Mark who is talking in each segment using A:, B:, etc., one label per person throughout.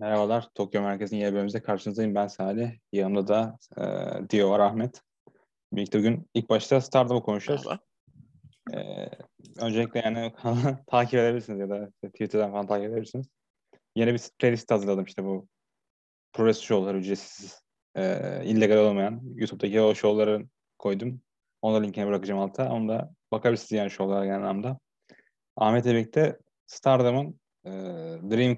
A: Merhabalar, Tokyo Merkezi'nin yeni bölümümüzde karşınızdayım. Ben Salih. Yanımda da e, Dio var Ahmet. Birlikte bugün ilk başta Stardom'u konuşacağız. E, öncelikle yani takip edebilirsiniz ya da Twitter'dan falan takip edebilirsiniz. Yeni bir playlist hazırladım işte bu progress show'lar ücretsiz, e, illegal olmayan YouTube'daki o show'ları koydum. Onu da linkini bırakacağım alta. Onu da bakabilirsiniz yani show'lara genel anlamda. Ahmet'le birlikte Stardom'un e, Dream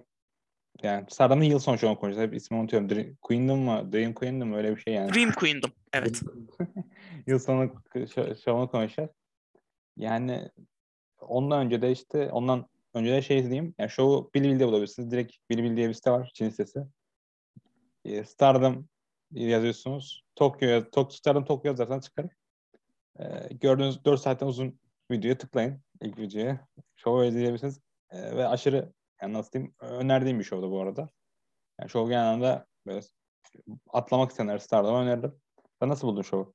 A: yani Stardom'un yıl sonu şovunu konuşacağız. Hep ismini unutuyorum. Dream Queen'dim mı? Dream Queen'dim mi? Öyle bir şey yani.
B: Dream Queen'dim. Evet.
A: yıl sonu şovunu konuşacağız. Yani ondan önce de işte ondan önce de şey diyeyim. Yani şovu Bilibil'de bulabilirsiniz. Direkt Bilibil diye bir site var. Çin sitesi. E, Stardom yazıyorsunuz. Tokyo, Tok, Stardom Tokyo yazarsanız çıkar. E, gördüğünüz 4 saatten uzun videoya tıklayın. ilk videoya. Şovu izleyebilirsiniz. E, ve aşırı yani nasıl diyeyim önerdiğim bir şovdu bu arada. Yani şov genel anlamda böyle atlamak isteyenler Stardom'u öneririm. Sen nasıl buldun şovu?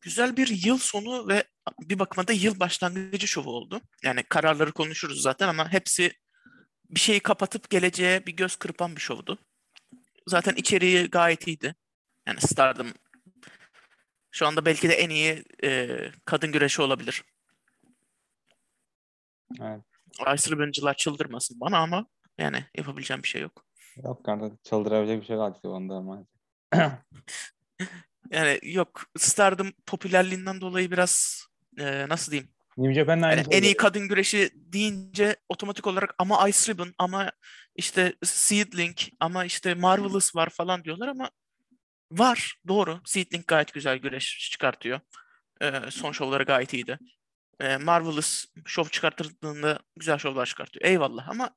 B: Güzel bir yıl sonu ve bir bakıma da yıl başlangıcı şovu oldu. Yani kararları konuşuruz zaten ama hepsi bir şeyi kapatıp geleceğe bir göz kırpan bir şovdu. Zaten içeriği gayet iyiydi. Yani Stardom şu anda belki de en iyi e, kadın güreşi olabilir.
A: Evet.
B: Ice Revenge'lar çıldırmasın bana ama yani yapabileceğim bir şey yok.
A: Yok kanka çıldırabilecek bir şey kaldı onda ama.
B: yani yok Stardom popülerliğinden dolayı biraz e, nasıl diyeyim?
A: New Japan'da aynı
B: yani en iyi kadın güreşi deyince otomatik olarak ama Ice Ribbon ama işte Seedling ama işte Marvelous var falan diyorlar ama var doğru. Seedling gayet güzel güreş çıkartıyor. Ee, son şovları gayet iyiydi e, Marvelous şov çıkarttığında güzel şovlar çıkartıyor. Eyvallah ama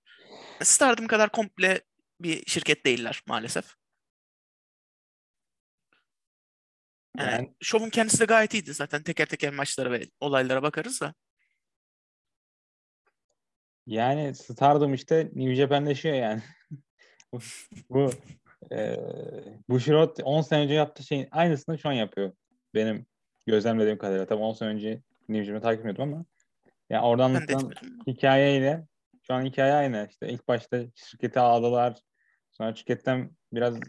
B: Stardom kadar komple bir şirket değiller maalesef. Yani, yani şovun kendisi de gayet iyiydi zaten. Teker teker maçlara ve olaylara bakarız da.
A: Yani Stardom işte New Japan'leşiyor yani. bu e, Bushiroad 10 sene önce yaptığı şeyin aynısını şu an yapıyor. Benim gözlemlediğim kadarıyla. Tabii 10 sene önce New Japan'ı takip etmiyordum ama yani oradan anlatılan hikayeyle şu an hikaye aynı. İşte ilk başta şirketi aldılar. Sonra şirketten biraz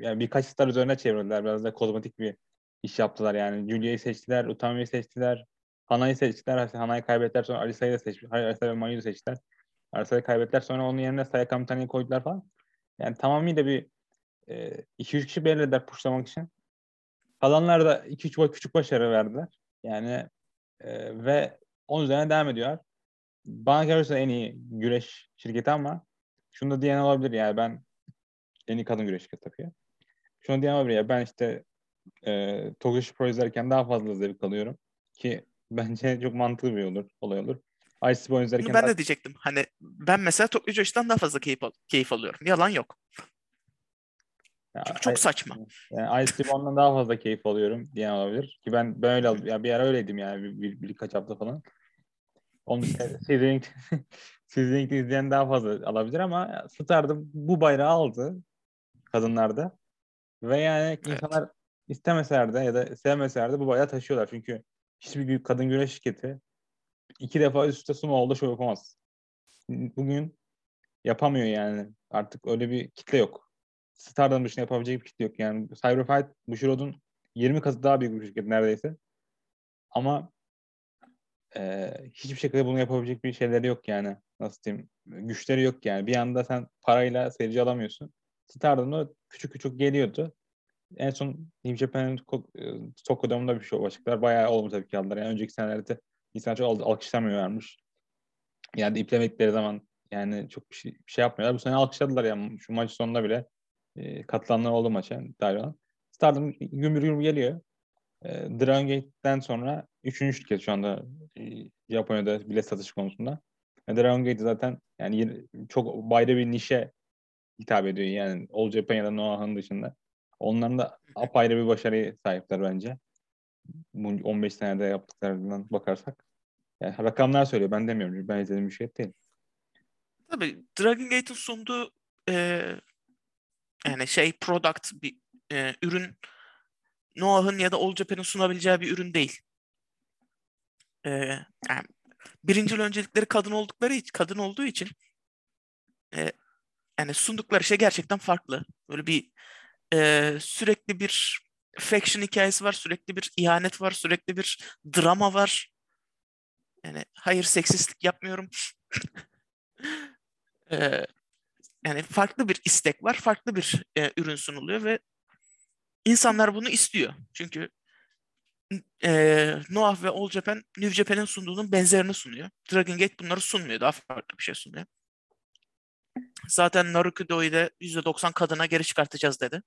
A: yani birkaç star üzerine çevirdiler. Biraz da kozmetik bir iş yaptılar yani. Julia'yı seçtiler, Utami'yi seçtiler. Hana'yı seçtiler. Hana'yı kaybettiler. Sonra Alisa'yı da seçtiler. Alisa ve Mayu'yu seçtiler. Alisa'yı kaybettiler. Sonra onun yerine Sayaka Mitani'yi koydular falan. Yani tamamıyla bir 2-3 e, kişi belirlediler pushlamak için. Kalanlar da 2-3 küçük başarı verdiler. Yani e, ve onun üzerine devam ediyor. Bana kalırsa en iyi güreş şirketi ama şunu da diyen olabilir yani ben en iyi kadın güreş şirketi tabii. Şunu diyen olabilir ya ben işte e, Tokyo Pro izlerken daha fazla zevk alıyorum. Ki bence çok mantıklı bir olur, olay olur. Ice Boy izlerken
B: ben daha... de diyecektim. Hani ben mesela Tokyo Josh'tan daha fazla keyif, al- keyif alıyorum. Yalan yok. Ya, Çünkü çok saçma.
A: Yani Ice Limon'dan daha fazla keyif alıyorum diyen olabilir. Ki ben böyle ya bir ara öyleydim yani bir, bir, birkaç hafta falan. Onu Seasoning Seasoning izleyen daha fazla alabilir ama Star'da bu bayrağı aldı kadınlarda. Ve yani evet. insanlar istemeseler de ya da sevmeseler de bu bayrağı taşıyorlar. Çünkü hiçbir kadın güreş şirketi iki defa üst üste sumo oldu şov yapamaz. Bugün yapamıyor yani. Artık öyle bir kitle yok. Stardom dışında yapabilecek bir kitle yok. Yani Cyberfight Bushiroad'un 20 katı daha büyük bir şirket neredeyse. Ama e, hiçbir şekilde bunu yapabilecek bir şeyleri yok yani. Nasıl diyeyim? Güçleri yok yani. Bir anda sen parayla seyirci alamıyorsun. Stardom'da küçük küçük geliyordu. En son New Japan'ın Tokyo'da bir şey başlıklar bayağı olumlu tabii ki aldılar. Yani önceki senelerde insan çok alkışlamıyorlarmış. Yani iplemedikleri zaman yani çok bir şey, bir şey yapmıyorlar. Bu sene alkışladılar yani şu maç sonunda bile e, katılanlar oldu maça dahil olan. Stardom gümbür geliyor. E, Dragon Gate'den sonra üçüncü şirket şu anda e, Japonya'da bilet satış konusunda. E, Dragon Gate zaten yani çok bayra bir nişe hitap ediyor yani All Japan Noah'ın dışında. Onların da apayrı bir başarıya sahipler bence. Bu 15 senede yaptıklarından bakarsak. Yani rakamlar söylüyor ben demiyorum. Ben izlediğim bir şey değil.
B: Tabii Dragon Gate'in sunduğu e, yani şey product bir e, ürün Noah'ın ya da All Japan'ın sunabileceği bir ürün değil. E, yani birinci öncelikleri kadın oldukları için, kadın olduğu için e, yani sundukları şey gerçekten farklı. Böyle bir e, sürekli bir faction hikayesi var, sürekli bir ihanet var, sürekli bir drama var. Yani hayır seksistlik yapmıyorum. e, yani farklı bir istek var, farklı bir e, ürün sunuluyor ve insanlar bunu istiyor. Çünkü e, Noah ve All Japan, New Japan'in sunduğunun benzerini sunuyor. Dragon Gate bunları sunmuyor. Daha farklı bir şey sunuyor. Zaten Narukido'yu da %90 kadına geri çıkartacağız dedi.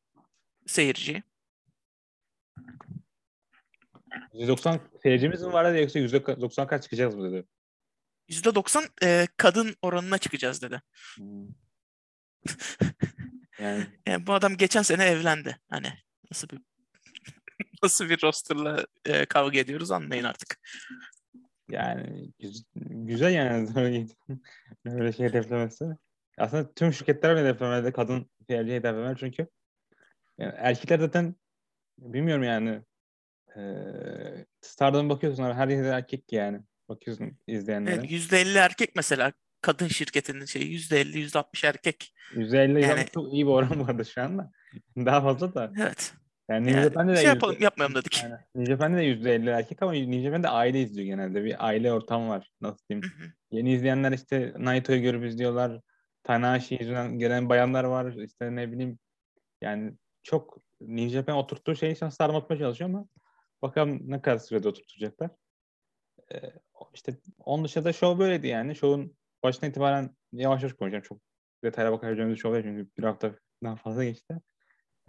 B: Seyirciyi.
A: %90 seyircimiz mi var dedi yoksa %90 kaç çıkacağız mı dedi.
B: %90 e, kadın oranına çıkacağız dedi.
A: Hmm. yani.
B: yani bu adam geçen sene evlendi. Hani nasıl bir nasıl bir rosterla e, kavga ediyoruz anlayın artık.
A: Yani güzel yani öyle şey hedeflemesi. Aslında tüm şirketler öyle hedeflemeli kadın seyirci hedeflemeli çünkü yani erkekler zaten bilmiyorum yani e, Star'dan bakıyorsun her yerde erkek yani bakıyorsun izleyenlere.
B: Evet, %50 erkek mesela kadın şirketinin şeyi %50 %60 erkek.
A: %50 yani, çok iyi bir oran arada şu anda. Daha fazla da.
B: Evet.
A: Yani, yani Japan'da
B: şey
A: de
B: yapalım, yapmayalım dedik.
A: Yani, New Japan'da de %50 erkek ama New Japan'da aile izliyor genelde. Bir aile ortamı var. Nasıl diyeyim.
B: Hı hı.
A: Yeni izleyenler işte Naito'yu görüp izliyorlar. Tanahashi yüzünden gelen bayanlar var. İşte ne bileyim yani çok New Japan oturttuğu şeyi için sarmatmaya çalışıyor ama bakalım ne kadar sürede oturtacaklar. Ee, işte onun dışında show böyleydi yani. Show'un başına itibaren yavaş yavaş konuşacağım. Çok detaya bakabileceğimiz show değil çünkü bir hafta daha fazla geçti.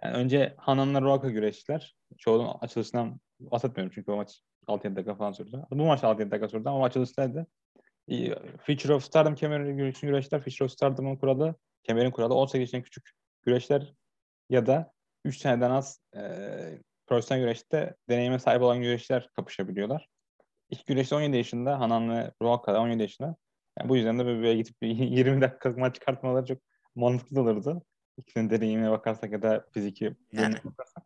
A: Yani önce Hanan'la Ruaka güreştiler. Show'un açılışından bahsetmiyorum çünkü o maç 6-7 dakika falan sürdü. Bu maç 6-7 dakika sürdü ama açılıştaydı. Future of Stardom kemeri için güreşler. Future of Stardom'un kuralı, kemerin kuralı 18 yaşından küçük güreşler ya da 3 seneden az e, profesyonel güreşte deneyime sahip olan güreşler kapışabiliyorlar. İlk güreşte 17 yaşında, Hanan ve Ruaka 17 yaşında. Yani bu yüzden de böyle gidip 20 dakikalık maç çıkartmaları çok mantıklı olurdu. İkisinin deneyimine bakarsak ya da fiziki
B: yani.
A: bakarsak.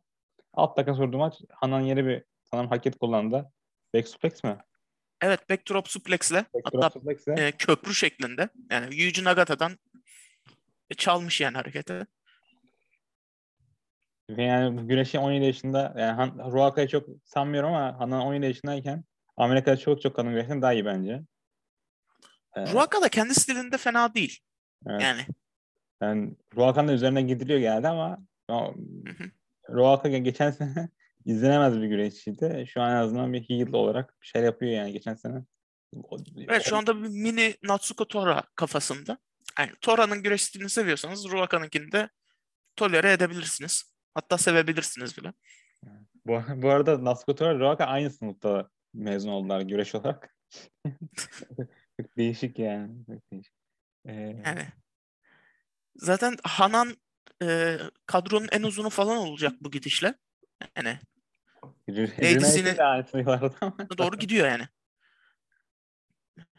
A: Alt dakika sorduğu maç Hanan yeri bir sanırım hareket kullandı. Back suplex mi?
B: Evet backdrop suplex'le
A: Backdrop
B: hatta
A: suplex'le.
B: e, köprü şeklinde yani Yuji Nagata'dan çalmış yani hareketi.
A: Yani güreşi 17 yaşında yani Ruaka'yı çok sanmıyorum ama Hanan 17 yaşındayken Amerika'da çok çok kadın güreşten daha iyi bence.
B: Ee, Ruaka da kendi stilinde fena değil. Evet. Yani.
A: Yani Ruaka'nın üzerine gidiliyor geldi ama Ruaka geçen sene izlenemez bir güreşçiydi. Şu an en azından bir heel olarak bir şey yapıyor yani geçen sene.
B: Evet şu anda bir mini Natsuko Tora kafasında. Yani Tora'nın güreş stilini seviyorsanız Ruaka'nınkini de tolere edebilirsiniz. Hatta sevebilirsiniz bile.
A: Bu, bu arada Natsuko Tora Ruaka aynı sınıfta mezun oldular güreş olarak. Çok değişik yani. Çok değişik. Ee...
B: Yani zaten Hanan e, kadronun en uzunu falan olacak bu gidişle. Yani
A: Ladies'ini
B: doğru gidiyor yani.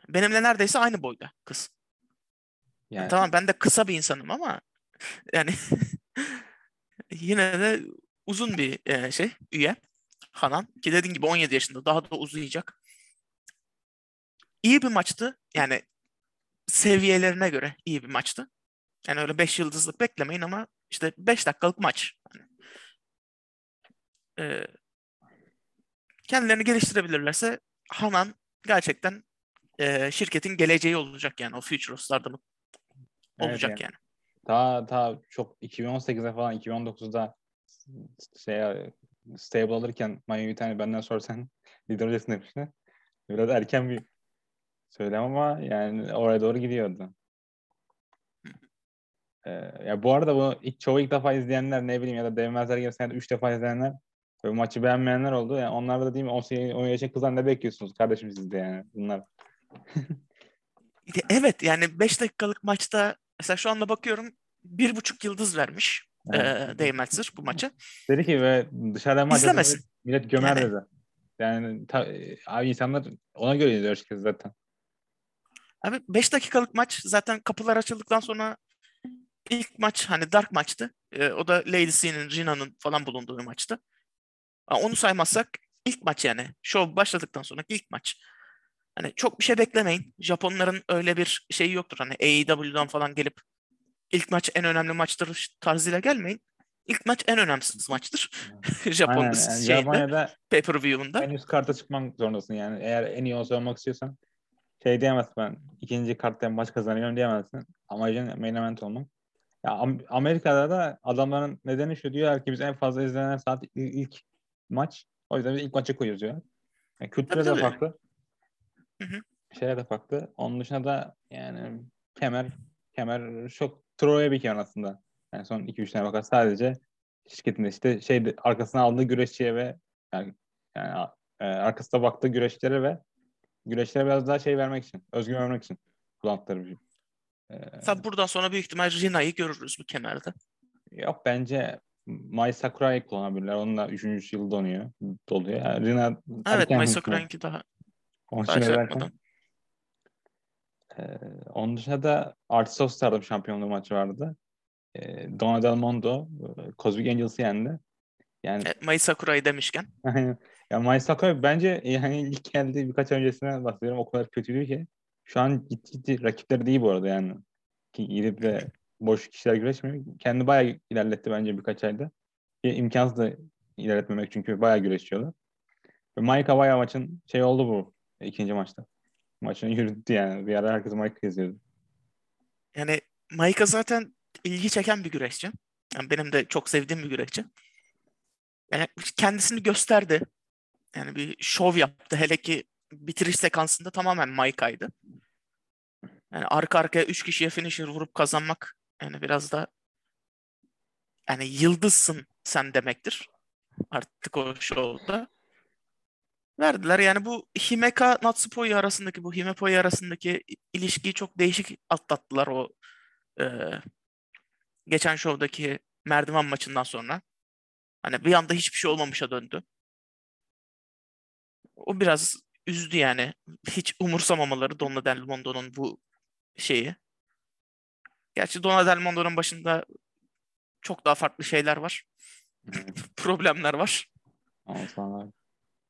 B: Benimle neredeyse aynı boyda kız. Yani. yani tamam ben de kısa bir insanım ama yani yine de uzun bir e, şey üye Hanan ki dediğin gibi 17 yaşında daha da uzayacak. İyi bir maçtı. Yani seviyelerine göre iyi bir maçtı. Yani öyle 5 yıldızlık beklemeyin ama işte 5 dakikalık maç. Yani, e, kendilerini geliştirebilirlerse Hanan gerçekten e, şirketin geleceği olacak yani o Future of Stardom'un olacak evet, yani. yani.
A: Daha daha çok 2018'de falan 2019'da şey stable alırken Miami bir tane benden sorsan lider hocasını demişti. Biraz erken bir söylem ama yani oraya doğru gidiyordu. Ee, ya bu arada bu ilk, çoğu ilk defa izleyenler ne bileyim ya da Devmezler gibi senede 3 defa izleyenler ve maçı beğenmeyenler oldu. Yani onlar da değil mi 18 10 yaşın kızlar ne bekliyorsunuz kardeşim sizde yani bunlar.
B: evet yani 5 dakikalık maçta mesela şu anda bakıyorum bir buçuk yıldız vermiş evet. e, bu maça.
A: Dedi ki ve dışarıdan maç millet gömer yani. dedi. Yani ta, abi insanlar ona göre izliyor açıkçası zaten.
B: Abi 5 dakikalık maç zaten kapılar açıldıktan sonra ilk maç hani dark maçtı. E, o da Lady C'nin, Rina'nın falan bulunduğu bir maçtı. Onu saymazsak ilk maç yani. Show başladıktan sonra ilk maç. Hani çok bir şey beklemeyin. Japonların öyle bir şeyi yoktur. Hani AEW'dan falan gelip ilk maç en önemli maçtır tarzıyla gelmeyin. İlk maç en önemsiz maçtır. Japon
A: yani
B: şeyinde,
A: Japonya'da
B: pay-per-view'unda.
A: en üst karta çıkmak zorundasın yani. Eğer en iyi olsa olmak istiyorsan şey diyemezsin ben ikinci kartta maç kazanıyorum diyemezsin. Amacın main event olmak. Ya Am- Amerika'da da adamların nedeni şu diyor ki biz en fazla izlenen saat il- ilk maç. O yüzden biz ilk maça koyuyoruz diyor. Yani kültüre
B: Tabii,
A: de
B: tabii.
A: farklı.
B: Hı hı.
A: Şeye de farklı. Onun dışında da yani kemer kemer çok Troya bir kemer aslında. Yani son 2-3 tane bakar sadece şirketinde işte şey arkasına aldığı güreşçiye ve yani, yani e, arkasına baktığı güreşçilere ve güreşlere biraz daha şey vermek için, özgüven vermek için kullandıkları bir şey. E,
B: Tabii buradan sonra büyük ihtimal Rina'yı görürüz bu kemerde.
A: Yok bence Mai Sakura'yı kullanabilirler. Onun da 3. yıl donuyor. Doluyor. Yani Rina
B: Evet, Mai. Sakura'nınki daha
A: Onun için
B: şey yapmadan.
A: Ee, onun dışında da Artist of Stardom şampiyonluğu maçı vardı. Ee, Donna Del Mondo e, Cosmic Angels'ı yendi. Yani
B: E, Mai Sakura'yı demişken.
A: ya Mai Sakura bence yani ilk geldiği birkaç ay öncesine bahsediyorum. O kadar kötüydü ki. Şu an ciddi ciddi rakipleri değil bu arada yani. Ki gidip de boş kişiler güreşmiyor. Kendi bayağı ilerletti bence birkaç ayda. Ki imkansız da ilerletmemek çünkü bayağı güreşiyorlar. Ve Maika bayağı maçın şey oldu bu ikinci maçta. Maçını yürüttü yani. Bir ara herkes Maika izliyordu.
B: Yani Maika zaten ilgi çeken bir güreşçi. Yani benim de çok sevdiğim bir güreşçi. Yani kendisini gösterdi. Yani bir şov yaptı. Hele ki bitiriş sekansında tamamen Maika'ydı. Yani arka arkaya 3 kişiye finisher vurup kazanmak yani biraz da yani yıldızsın sen demektir. Artık o şovda. Verdiler. Yani bu Himeka Natsupoi arasındaki bu Himepoi arasındaki ilişkiyi çok değişik atlattılar o e, geçen şovdaki merdiven maçından sonra. Hani bir anda hiçbir şey olmamışa döndü. O biraz üzdü yani. Hiç umursamamaları Donna Del Mondo'nun bu şeyi. Gerçi Donna Del Mondo'nun başında çok daha farklı şeyler var. Problemler var.
A: Sonra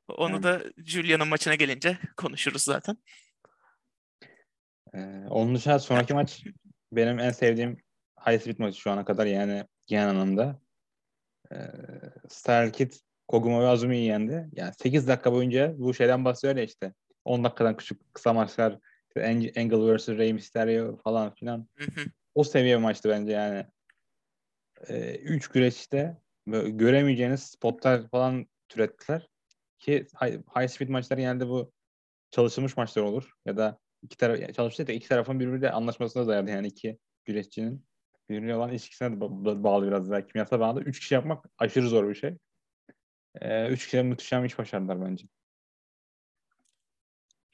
B: Onu
A: Evet.
B: da Julia'nın maçına gelince konuşuruz zaten.
A: Ee, onun dışında sonraki maç benim en sevdiğim High Speed maçı şu ana kadar yani genel anlamda. Ee, Star Kid Koguma ve Azumi'yi yendi. Yani 8 dakika boyunca bu şeyden bahsediyor ya işte. 10 dakikadan küçük kısa maçlar işte Angle vs. Rey Mysterio falan filan. O seviye bir maçtı bence yani. Ee, üç güreşte böyle göremeyeceğiniz spotlar falan türettiler. Ki high, high speed maçlar genelde bu çalışılmış maçlar olur. Ya da iki taraf çalıştı da iki tarafın birbiriyle anlaşmasına dayalı yani iki güreşçinin birbirine olan ilişkisine de ba- ba- bağlı biraz daha kimyasal bağlı. Üç kişi yapmak aşırı zor bir şey. Ee, üç de muhteşem iş başardılar bence.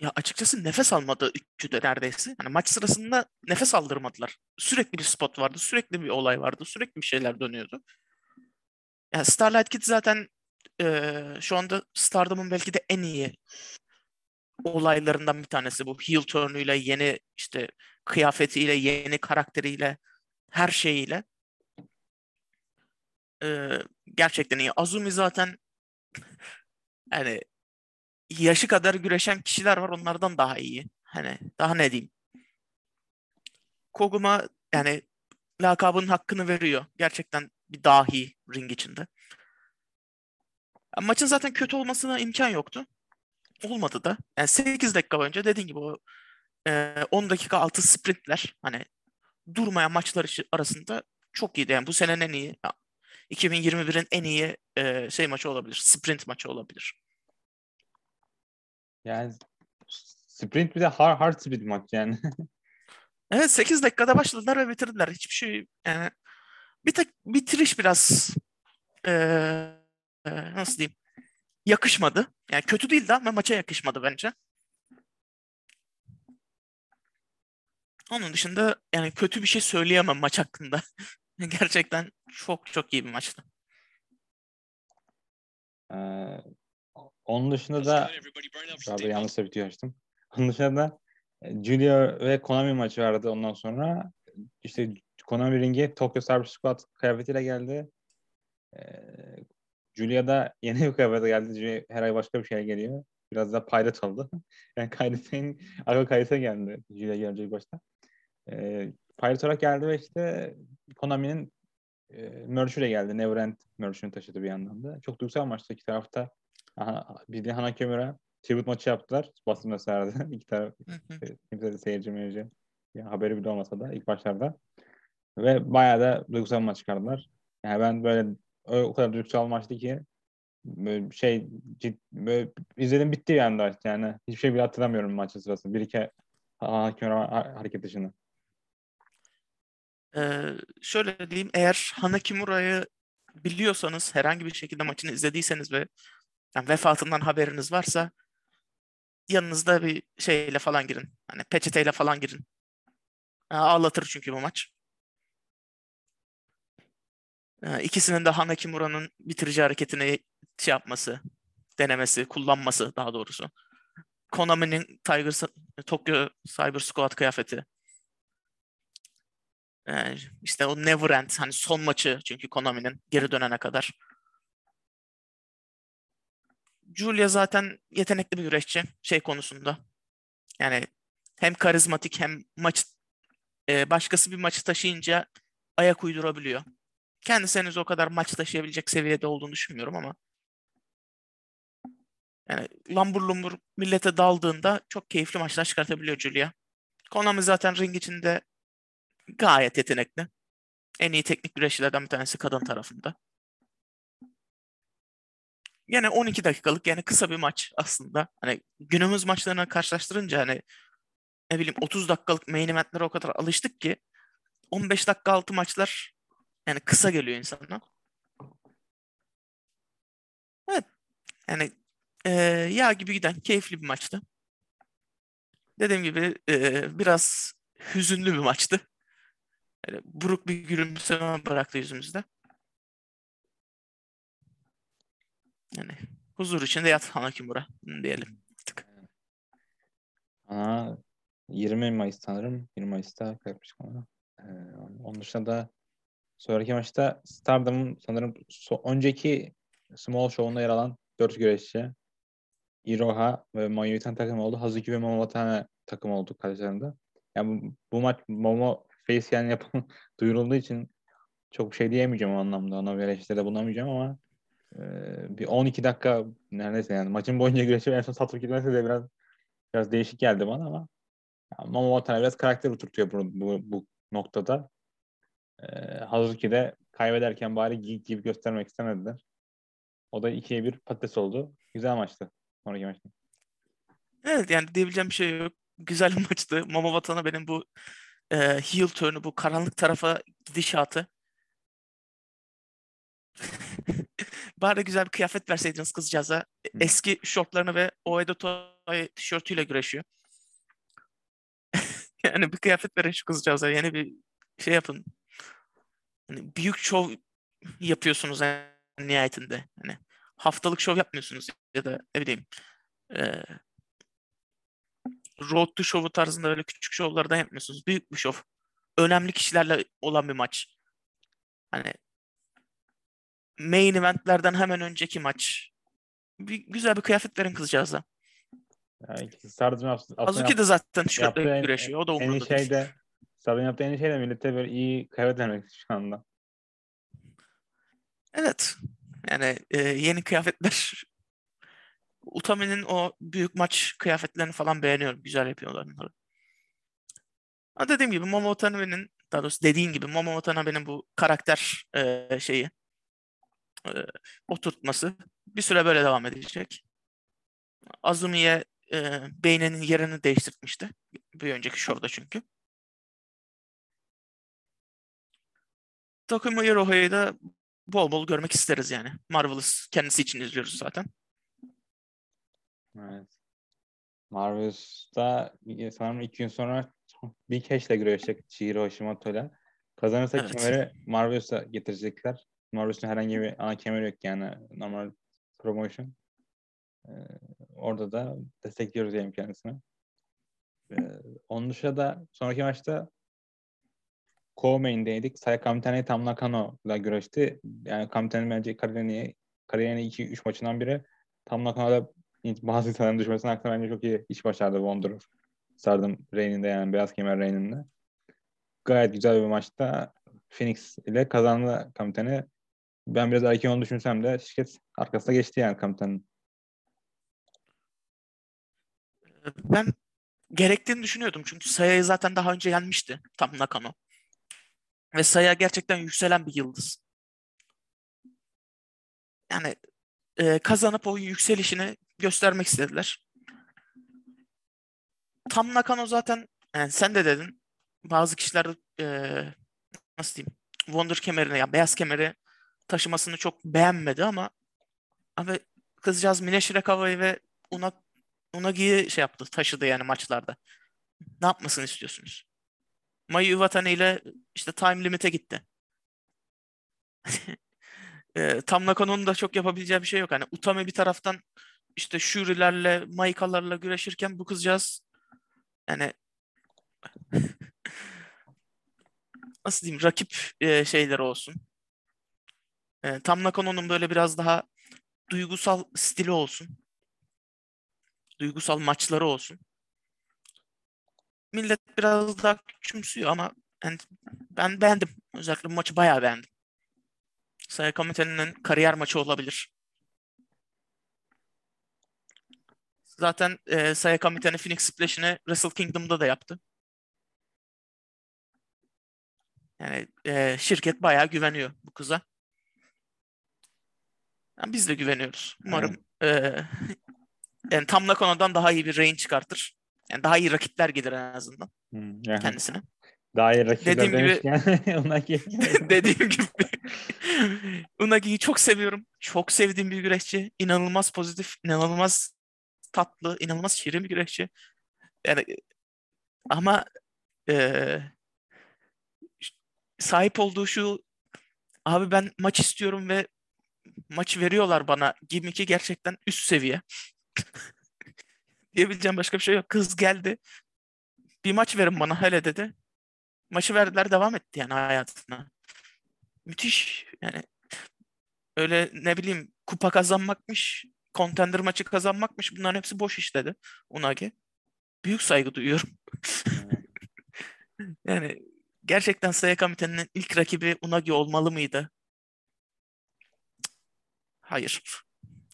B: Ya açıkçası nefes almadı üçü de neredeyse. Hani maç sırasında nefes aldırmadılar. Sürekli bir spot vardı, sürekli bir olay vardı, sürekli bir şeyler dönüyordu. Yani Starlight Kid zaten eee, şu anda Stardom'un belki de en iyi olaylarından bir tanesi bu. Heel turn'uyla, yeni işte kıyafetiyle, yeni karakteriyle, her şeyiyle. Eee, gerçekten iyi. Azumi zaten yani yaşı kadar güreşen kişiler var onlardan daha iyi. Hani daha ne diyeyim. Koguma yani lakabının hakkını veriyor. Gerçekten bir dahi ring içinde. Maçın zaten kötü olmasına imkan yoktu. Olmadı da. Yani 8 dakika boyunca dediğin gibi o e, 10 dakika altı sprintler hani durmayan maçlar arasında çok iyiydi. Yani bu senenin en iyi 2021'in en iyi e, şey maçı olabilir. Sprint maçı olabilir.
A: Yani sprint bir de hard, hard speed maç yani.
B: Evet 8 dakikada başladılar ve bitirdiler. Hiçbir şey yani bir tek bitiriş biraz eee, eee, nasıl diyeyim yakışmadı. Yani kötü değildi ama maça yakışmadı bence. Onun dışında yani kötü bir şey söyleyemem maç hakkında. Gerçekten çok çok iyi bir maçtı.
A: Ee, onun dışında da Pardon yanlış bitiyor açtım. Onun dışında da e, Julia ve Konami maçı vardı ondan sonra. işte Konami ringi Tokyo Cyber Squad kıyafetiyle geldi. Ee, Julia da yeni bir kıyafete geldi. Her ay başka bir şeye geliyor. Biraz da Pirate oldu. yani Kairis'in Aga Kairis'e geldi. Julia gelecek başta. E, Pirate olarak geldi ve işte Konami'nin e, merch'üyle geldi. Neverend merch'ünü taşıdı bir yandan da. Çok duygusal maçtı iki tarafta. Aha, bildiğin Hana Kimura tribute maçı yaptılar. Basın gösterdi. İki taraf e, kimse de seyirci meyirci. Yani haberi bile olmasa da ilk başlarda. Ve bayağı da duygusal maç çıkardılar. Yani ben böyle o kadar duygusal maçtı ki böyle şey cid, böyle izledim bitti anda yani hiçbir şey bile hatırlamıyorum maçın sırasında. Bir iki hakem hareket dışında.
B: Ee, şöyle diyeyim eğer Hanakimura'yı biliyorsanız herhangi bir şekilde maçını izlediyseniz ve yani vefatından haberiniz varsa yanınızda bir şeyle falan girin. Hani peçeteyle falan girin. Ağlatır çünkü bu maç. İkisinin de Hanakimura'nın bitirici hareketini şey yapması, denemesi, kullanması daha doğrusu. Konami'nin Tiger Tokyo Cyber Squad kıyafeti. Yani işte o Never End hani son maçı çünkü Konami'nin geri dönene kadar. Julia zaten yetenekli bir güreşçi şey konusunda. Yani hem karizmatik hem maç e, başkası bir maçı taşıyınca ayak uydurabiliyor. Kendisi henüz o kadar maç taşıyabilecek seviyede olduğunu düşünmüyorum ama yani lambur lumbur millete daldığında çok keyifli maçlar çıkartabiliyor Julia. Konami zaten ring içinde gayet yetenekli. En iyi teknik güreşçilerden bir tanesi kadın tarafında. Yine 12 dakikalık yani kısa bir maç aslında. Hani günümüz maçlarına karşılaştırınca hani ne bileyim 30 dakikalık main eventlere o kadar alıştık ki 15 dakika altı maçlar yani kısa geliyor insana. Evet. Yani e, yağ gibi giden keyifli bir maçtı. Dediğim gibi e, biraz hüzünlü bir maçtı. Yani buruk bir gülümseme bıraktı yüzümüzde. Yani huzur içinde yat Hanakimura diyelim artık.
A: Aa, 20 Mayıs sanırım. 20 Mayıs'ta kaybetmiştik onu. Ee, onun dışında da sonraki maçta Stardom'un sanırım so- önceki Small Show'unda yer alan 4 güreşçi Iroha ve Mayuitan takım oldu. Hazuki ve Momo Watanabe takım oldu karşılarında. Yani bu, bu maç Momo face yani yapım duyurulduğu için çok şey diyemeyeceğim o anlamda. Ona bir eleştiride bulunamayacağım ama e, bir 12 dakika neredeyse yani maçın boyunca güreşi en son Satoru gitmesi de biraz biraz değişik geldi bana ama yani Momo Watanabe biraz karakter oturtuyor bu, bu, bu noktada. E, Hazuki de kaybederken bari geek gibi göstermek istemediler. O da ikiye bir patates oldu. Güzel maçtı. Sonraki maçta.
B: Evet yani diyebileceğim bir şey yok. Güzel bir maçtı. Momo Vatana benim bu e, heel turn'u, bu karanlık tarafa gidişatı. Bari güzel bir kıyafet verseydiniz kızcağıza. Eski şortlarını ve Oedo Toy tişörtüyle güreşiyor. yani bir kıyafet verin şu kızcağıza. Yeni bir şey yapın. Hani büyük şov yapıyorsunuz en nihayetinde. Hani haftalık şov yapmıyorsunuz ya da ne bileyim e, road to show'u tarzında öyle küçük şovlardan yapmıyorsunuz. Büyük bir şov. Önemli kişilerle olan bir maç. Hani main eventlerden hemen önceki maç. Bir, güzel bir kıyafet verin kızcağıza.
A: Yani Stardom aslında
B: Azuki de zaten tişörtle
A: en-
B: güreşiyor. O da
A: en
B: umurunda
A: şey
B: değil.
A: de Stardom yaptığı en şey de millete böyle iyi kıyafet vermek şu anda.
B: Evet. Yani e, yeni kıyafetler Utami'nin o büyük maç kıyafetlerini falan beğeniyorum. Güzel yapıyorlar onları. Ama dediğim gibi Momo Watanabe'nin daha doğrusu dediğin gibi Momo Watanabe'nin bu karakter e, şeyi e, oturtması bir süre böyle devam edecek. Azumi'ye e, beyninin yerini değiştirmişti. Bir önceki şovda çünkü. Takuma Iroha'yı da bol bol görmek isteriz yani. Marvelous kendisi için izliyoruz zaten.
A: Evet. Marvel'da sanırım iki gün sonra Big Cash'le güreşecek Chihiro Hashimoto'yla. Kazanırsa
B: Evet.
A: kemeri Marvel's'a getirecekler. Marvel's'ın herhangi bir ana kemeri yok yani normal promotion. Ee, orada da destekliyoruz yani kendisini. Ee, onun dışında da sonraki maçta Co-main'deydik. Saya Kamitani Tam Nakano'la güreşti. Yani Kamitani bence kariyerinin kariyerinin 2-3 maçından biri. Tam Nakano'da bazı insanların düşmesine hakkında bence çok iyi iş başardı Wanderer. Sardım Reign'inde yani Beyaz Kemer Reign'inde. gayet güzel bir maçta Phoenix ile kazandı Kamitani. Ben biraz erken onu düşünsem de şirket arkasına geçti yani Kamitani'nin.
B: Ben gerektiğini düşünüyordum. Çünkü Saya'yı zaten daha önce yenmişti tam Nakano. Ve Saya gerçekten yükselen bir yıldız. Yani e, kazanıp o yükselişini göstermek istediler. Tam Nakano zaten yani sen de dedin bazı kişiler e, nasıl diyeyim Wonder kemerini ya beyaz kemeri taşımasını çok beğenmedi ama abi kızcağız Mine Shirakawa'yı ve Una, Unagi'yi şey yaptı taşıdı yani maçlarda. Ne yapmasını istiyorsunuz? Mayu Iwatani ile işte time limit'e gitti. e, Tam Nakano'nun da çok yapabileceği bir şey yok. Hani Utami bir taraftan işte Shuri'lerle, Maika'larla güreşirken bu kızcağız yani nasıl diyeyim rakip e, şeyleri olsun. E, Tam Nakano'nun böyle biraz daha duygusal stili olsun. Duygusal maçları olsun. Millet biraz daha küçümsüyor ama yani ben beğendim. Özellikle maçı bayağı beğendim. Saya Komite'nin kariyer maçı olabilir. Zaten e, Saya Komite'nin Phoenix Splash'ini Wrestle Kingdom'da da yaptı. Yani e, şirket bayağı güveniyor bu kıza. Yani biz de güveniyoruz. Umarım e, yani tam konudan daha iyi bir range çıkartır. Yani daha iyi rakipler gelir en azından
A: Hmm, yani
B: kendisine.
A: Daha iyi rakipler
B: Dediğim gibi-
A: Unagi
B: Dediğim gibi Unagi'yi çok seviyorum. Çok sevdiğim bir güreşçi. İnanılmaz pozitif, inanılmaz tatlı, inanılmaz şirin bir güreşçi. Yani ama eee, sahip olduğu şu abi ben maç istiyorum ve maç veriyorlar bana gimmick'i gerçekten üst seviye. Diyebileceğim başka bir şey yok. Kız geldi. Bir maç verin bana hele dedi. Maçı verdiler devam etti yani hayatına. Müthiş yani öyle ne bileyim kupa kazanmakmış, contender maçı kazanmakmış bunların hepsi boş iş dedi Unagi. Büyük saygı duyuyorum. Yani gerçekten Saya Komite'nin ilk rakibi Unagi olmalı mıydı? Hayır.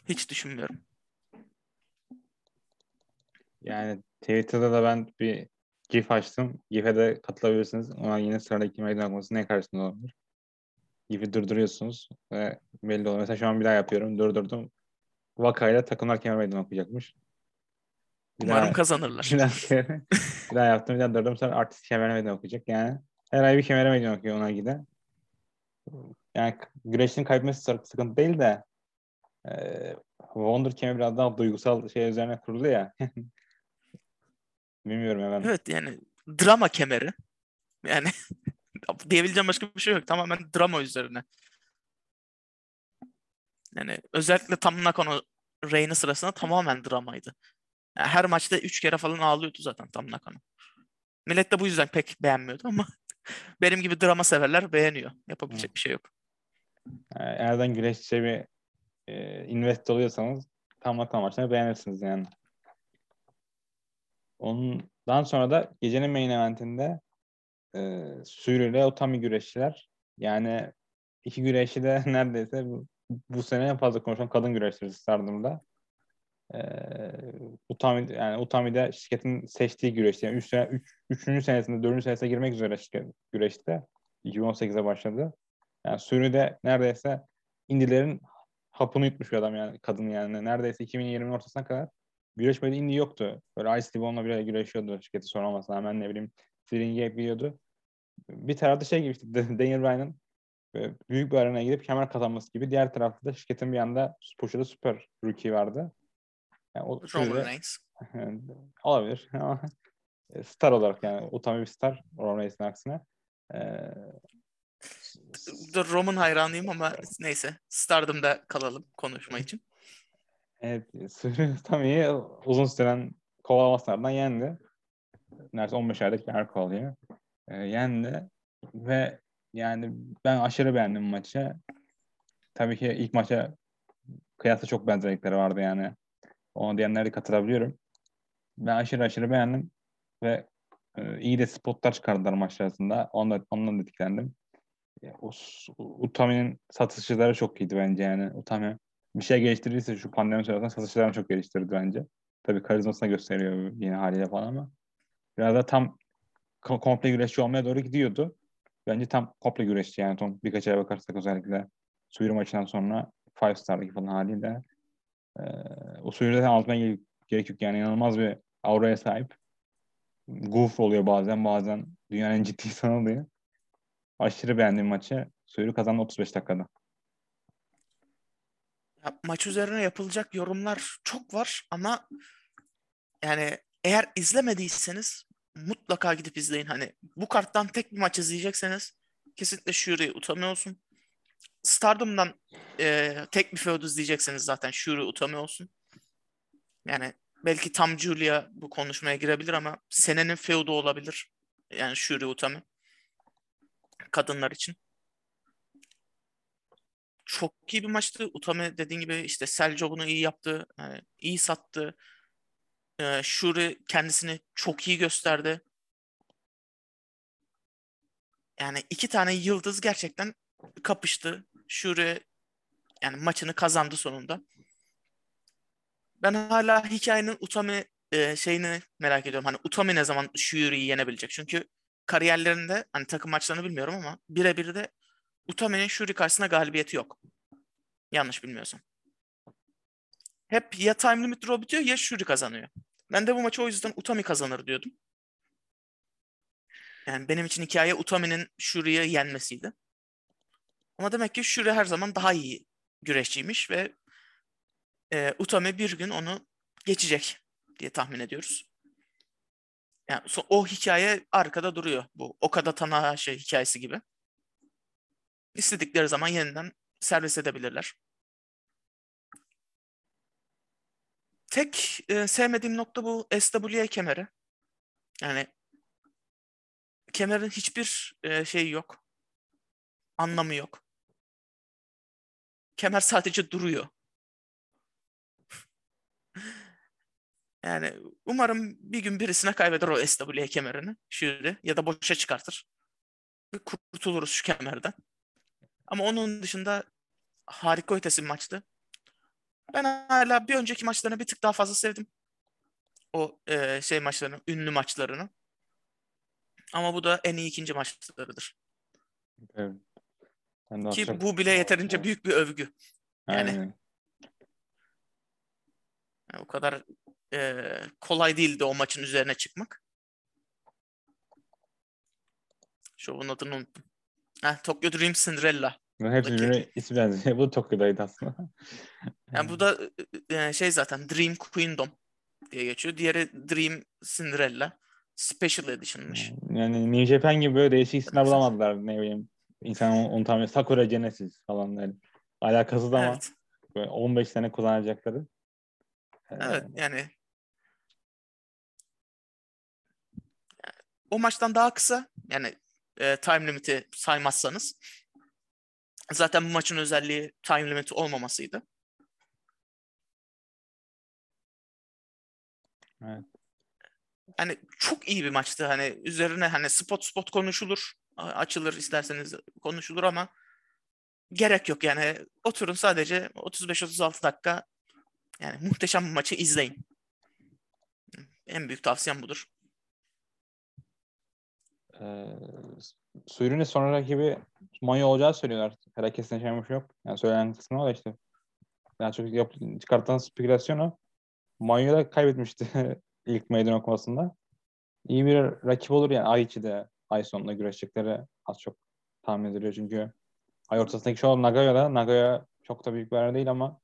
B: Hiç düşünmüyorum.
A: Yani Twitter'da da ben bir GIF açtım. GIF'e de katılabilirsiniz. Ona yine sıradaki meydan okuması ne karşısında olabilir? GIF'i durduruyorsunuz ve belli oluyor. Mesela şu an bir daha yapıyorum. Durdurdum. Vakayla takımlar kemer meydan okuyacakmış. Bir
B: Umarım
A: daha,
B: kazanırlar.
A: bir daha, bir daha yaptım. Bir daha durdurdum. Sonra artist kemer meydan okuyacak. Yani her ay bir kemer meydan okuyor ona gide. Yani güreşin kaybetmesi sık- sıkıntı değil de e, Wonder kemeri biraz daha duygusal şey üzerine kurulu ya. Bilmiyorum hemen.
B: Evet yani drama kemeri. Yani diyebileceğim başka bir şey yok. Tamamen drama üzerine. Yani özellikle Tam Nakano Reign'i sırasında tamamen dramaydı. Yani her maçta üç kere falan ağlıyordu zaten Tam Nakano. Millet de bu yüzden pek beğenmiyordu ama benim gibi drama severler beğeniyor. Yapabilecek bir şey yok.
A: Eğerden güreşçiye bir e, invest oluyorsanız tam nakal maçlarını beğenirsiniz yani. Ondan sonra da gecenin main eventinde e, Suri ile Otami güreşçiler. Yani iki güreşçi de neredeyse bu, bu sene en fazla konuşulan kadın güreşçisi Stardom'da. E, Utami, yani Utami de şirketin seçtiği güreşçi. Yani üç sene, üç, üçüncü senesinde, dördüncü senesine girmek üzere şirket, güreşte. 2018'e başladı. Yani Suri de neredeyse indilerin hapını yutmuş bir adam yani kadın yani. Neredeyse 2020'nin ortasına kadar güreşmedi indi yoktu. Böyle Ice Livon'la bile güreşiyordu şirketi sormamasına rağmen ne bileyim String'e gidiyordu. Bir tarafta şey gibi işte Daniel Bryan'ın böyle büyük bir arenaya gidip kemer kazanması gibi. Diğer tarafta da şirketin bir anda poşada süper rookie vardı. Yani o
B: Roman Reigns.
A: olabilir ama star olarak yani Utami bir star Roman Reigns'in aksine. Ee,
B: Da Roman hayranıyım ama neyse. Stardom'da kalalım konuşma için.
A: Evet, Utami'yi uzun süren kovalamaslardan yendi. Neredeyse 15 aylık bir arka oluyor. Ee, yendi ve yani ben aşırı beğendim maçı. Tabii ki ilk maça kıyasla çok benzerlikleri vardı yani. Ona diyenlere katılabiliyorum. Ben aşırı aşırı beğendim ve e, iyi de spotlar çıkardılar maç arasında. Ondan, ondan da etkilendim. Ya, o, Utami'nin satışçıları çok iyiydi bence yani. Utami bir şey geliştirirse şu pandemi sırasında satışçılarını çok geliştirdi bence. Tabii karizmasına gösteriyor yine haliyle falan ama biraz da tam komple güreşçi olmaya doğru gidiyordu. Bence tam komple güreşçi yani son birkaç ay bakarsak özellikle Suyur maçından sonra Five Star'daki falan haliyle e, o Suyur'u zaten anlatmaya gerek yok yani inanılmaz bir auraya sahip. Goof oluyor bazen bazen dünyanın en ciddi insanı oluyor. Aşırı beğendiğim maçı. Suyur'u kazandı 35 dakikada.
B: Ya, maç üzerine yapılacak yorumlar çok var ama yani eğer izlemediyseniz mutlaka gidip izleyin. Hani bu karttan tek bir maç izleyecekseniz kesinlikle Shuri Utami olsun. Stardom'dan e, tek bir feud izleyecekseniz zaten Shuri Utami olsun. Yani belki tam Julia bu konuşmaya girebilir ama senenin feudu olabilir. Yani Shuri Utami. Kadınlar için. Çok iyi bir maçtı. Utami dediğin gibi işte Selco bunu iyi yaptı. Yani iyi sattı. Ee, Shuri kendisini çok iyi gösterdi. Yani iki tane yıldız gerçekten kapıştı. Shuri yani maçını kazandı sonunda. Ben hala hikayenin Utami e, şeyini merak ediyorum. Hani Utami ne zaman Shuri'yi yenebilecek? Çünkü kariyerlerinde hani takım maçlarını bilmiyorum ama birebir de Utami'nin Shuri karşısında galibiyeti yok. Yanlış bilmiyorsam. Hep ya time limit draw bitiyor ya Shuri kazanıyor. Ben de bu maçı o yüzden Utami kazanır diyordum. Yani benim için hikaye Utami'nin Shuri'yi yenmesiydi. Ama demek ki Shuri her zaman daha iyi güreşçiymiş ve e, Utami bir gün onu geçecek diye tahmin ediyoruz. Yani o hikaye arkada duruyor. Bu Okada Tanahashi hikayesi gibi. İstedikleri zaman yeniden servis edebilirler. Tek e, sevmediğim nokta bu SWA kemeri. Yani kemerin hiçbir e, şeyi yok. Anlamı yok. Kemer sadece duruyor. Yani umarım bir gün birisine kaybeder o SWA kemerini. Şöyle ya da boşa çıkartır. Kurtuluruz şu kemerden. Ama onun dışında harika ötesi bir maçtı. Ben hala bir önceki maçlarını bir tık daha fazla sevdim. O e, şey maçlarını, ünlü maçlarını. Ama bu da en iyi ikinci maçlarıdır.
A: Evet.
B: Ki çok... bu bile yeterince büyük bir övgü. Yani, yani o kadar e, kolay değildi o maçın üzerine çıkmak. Şovun adını unuttum. Heh, Tokyo Dream Cinderella.
A: Hepsi birbirine ismi benziyor. Bu Tokyo'daydı aslında.
B: Yani bu da e, şey zaten Dream Queendom diye geçiyor. Diğeri Dream Cinderella. Special Edition'mış.
A: Yani New Japan gibi böyle değişik isimler bulamadılar ne bileyim. İnsan unutamıyor. Sakura Genesis falan yani. Alakasız ama evet. böyle 15 sene kullanacakları.
B: Evet yani o maçtan daha kısa yani e, time limit'i saymazsanız zaten bu maçın özelliği time limit olmamasıydı.
A: Evet.
B: Hani çok iyi bir maçtı. Hani üzerine hani spot spot konuşulur. Açılır isterseniz konuşulur ama gerek yok yani. Oturun sadece 35-36 dakika yani muhteşem bir maçı izleyin. En büyük tavsiyem budur.
A: Ee, Suyur'un son rakibi Manya olacağı söylüyorlar. Herkesin şey yok. Yani söylenen kısmı o da işte. Yani çok yap, çıkartan spekülasyon o. Manya da kaybetmişti ilk meydan okumasında. İyi bir rakip olur yani ay içi de ay sonunda güreşecekleri az çok tahmin ediliyor çünkü ay ortasındaki şu Nagaya'da Nagaya çok da büyük bir yer değil ama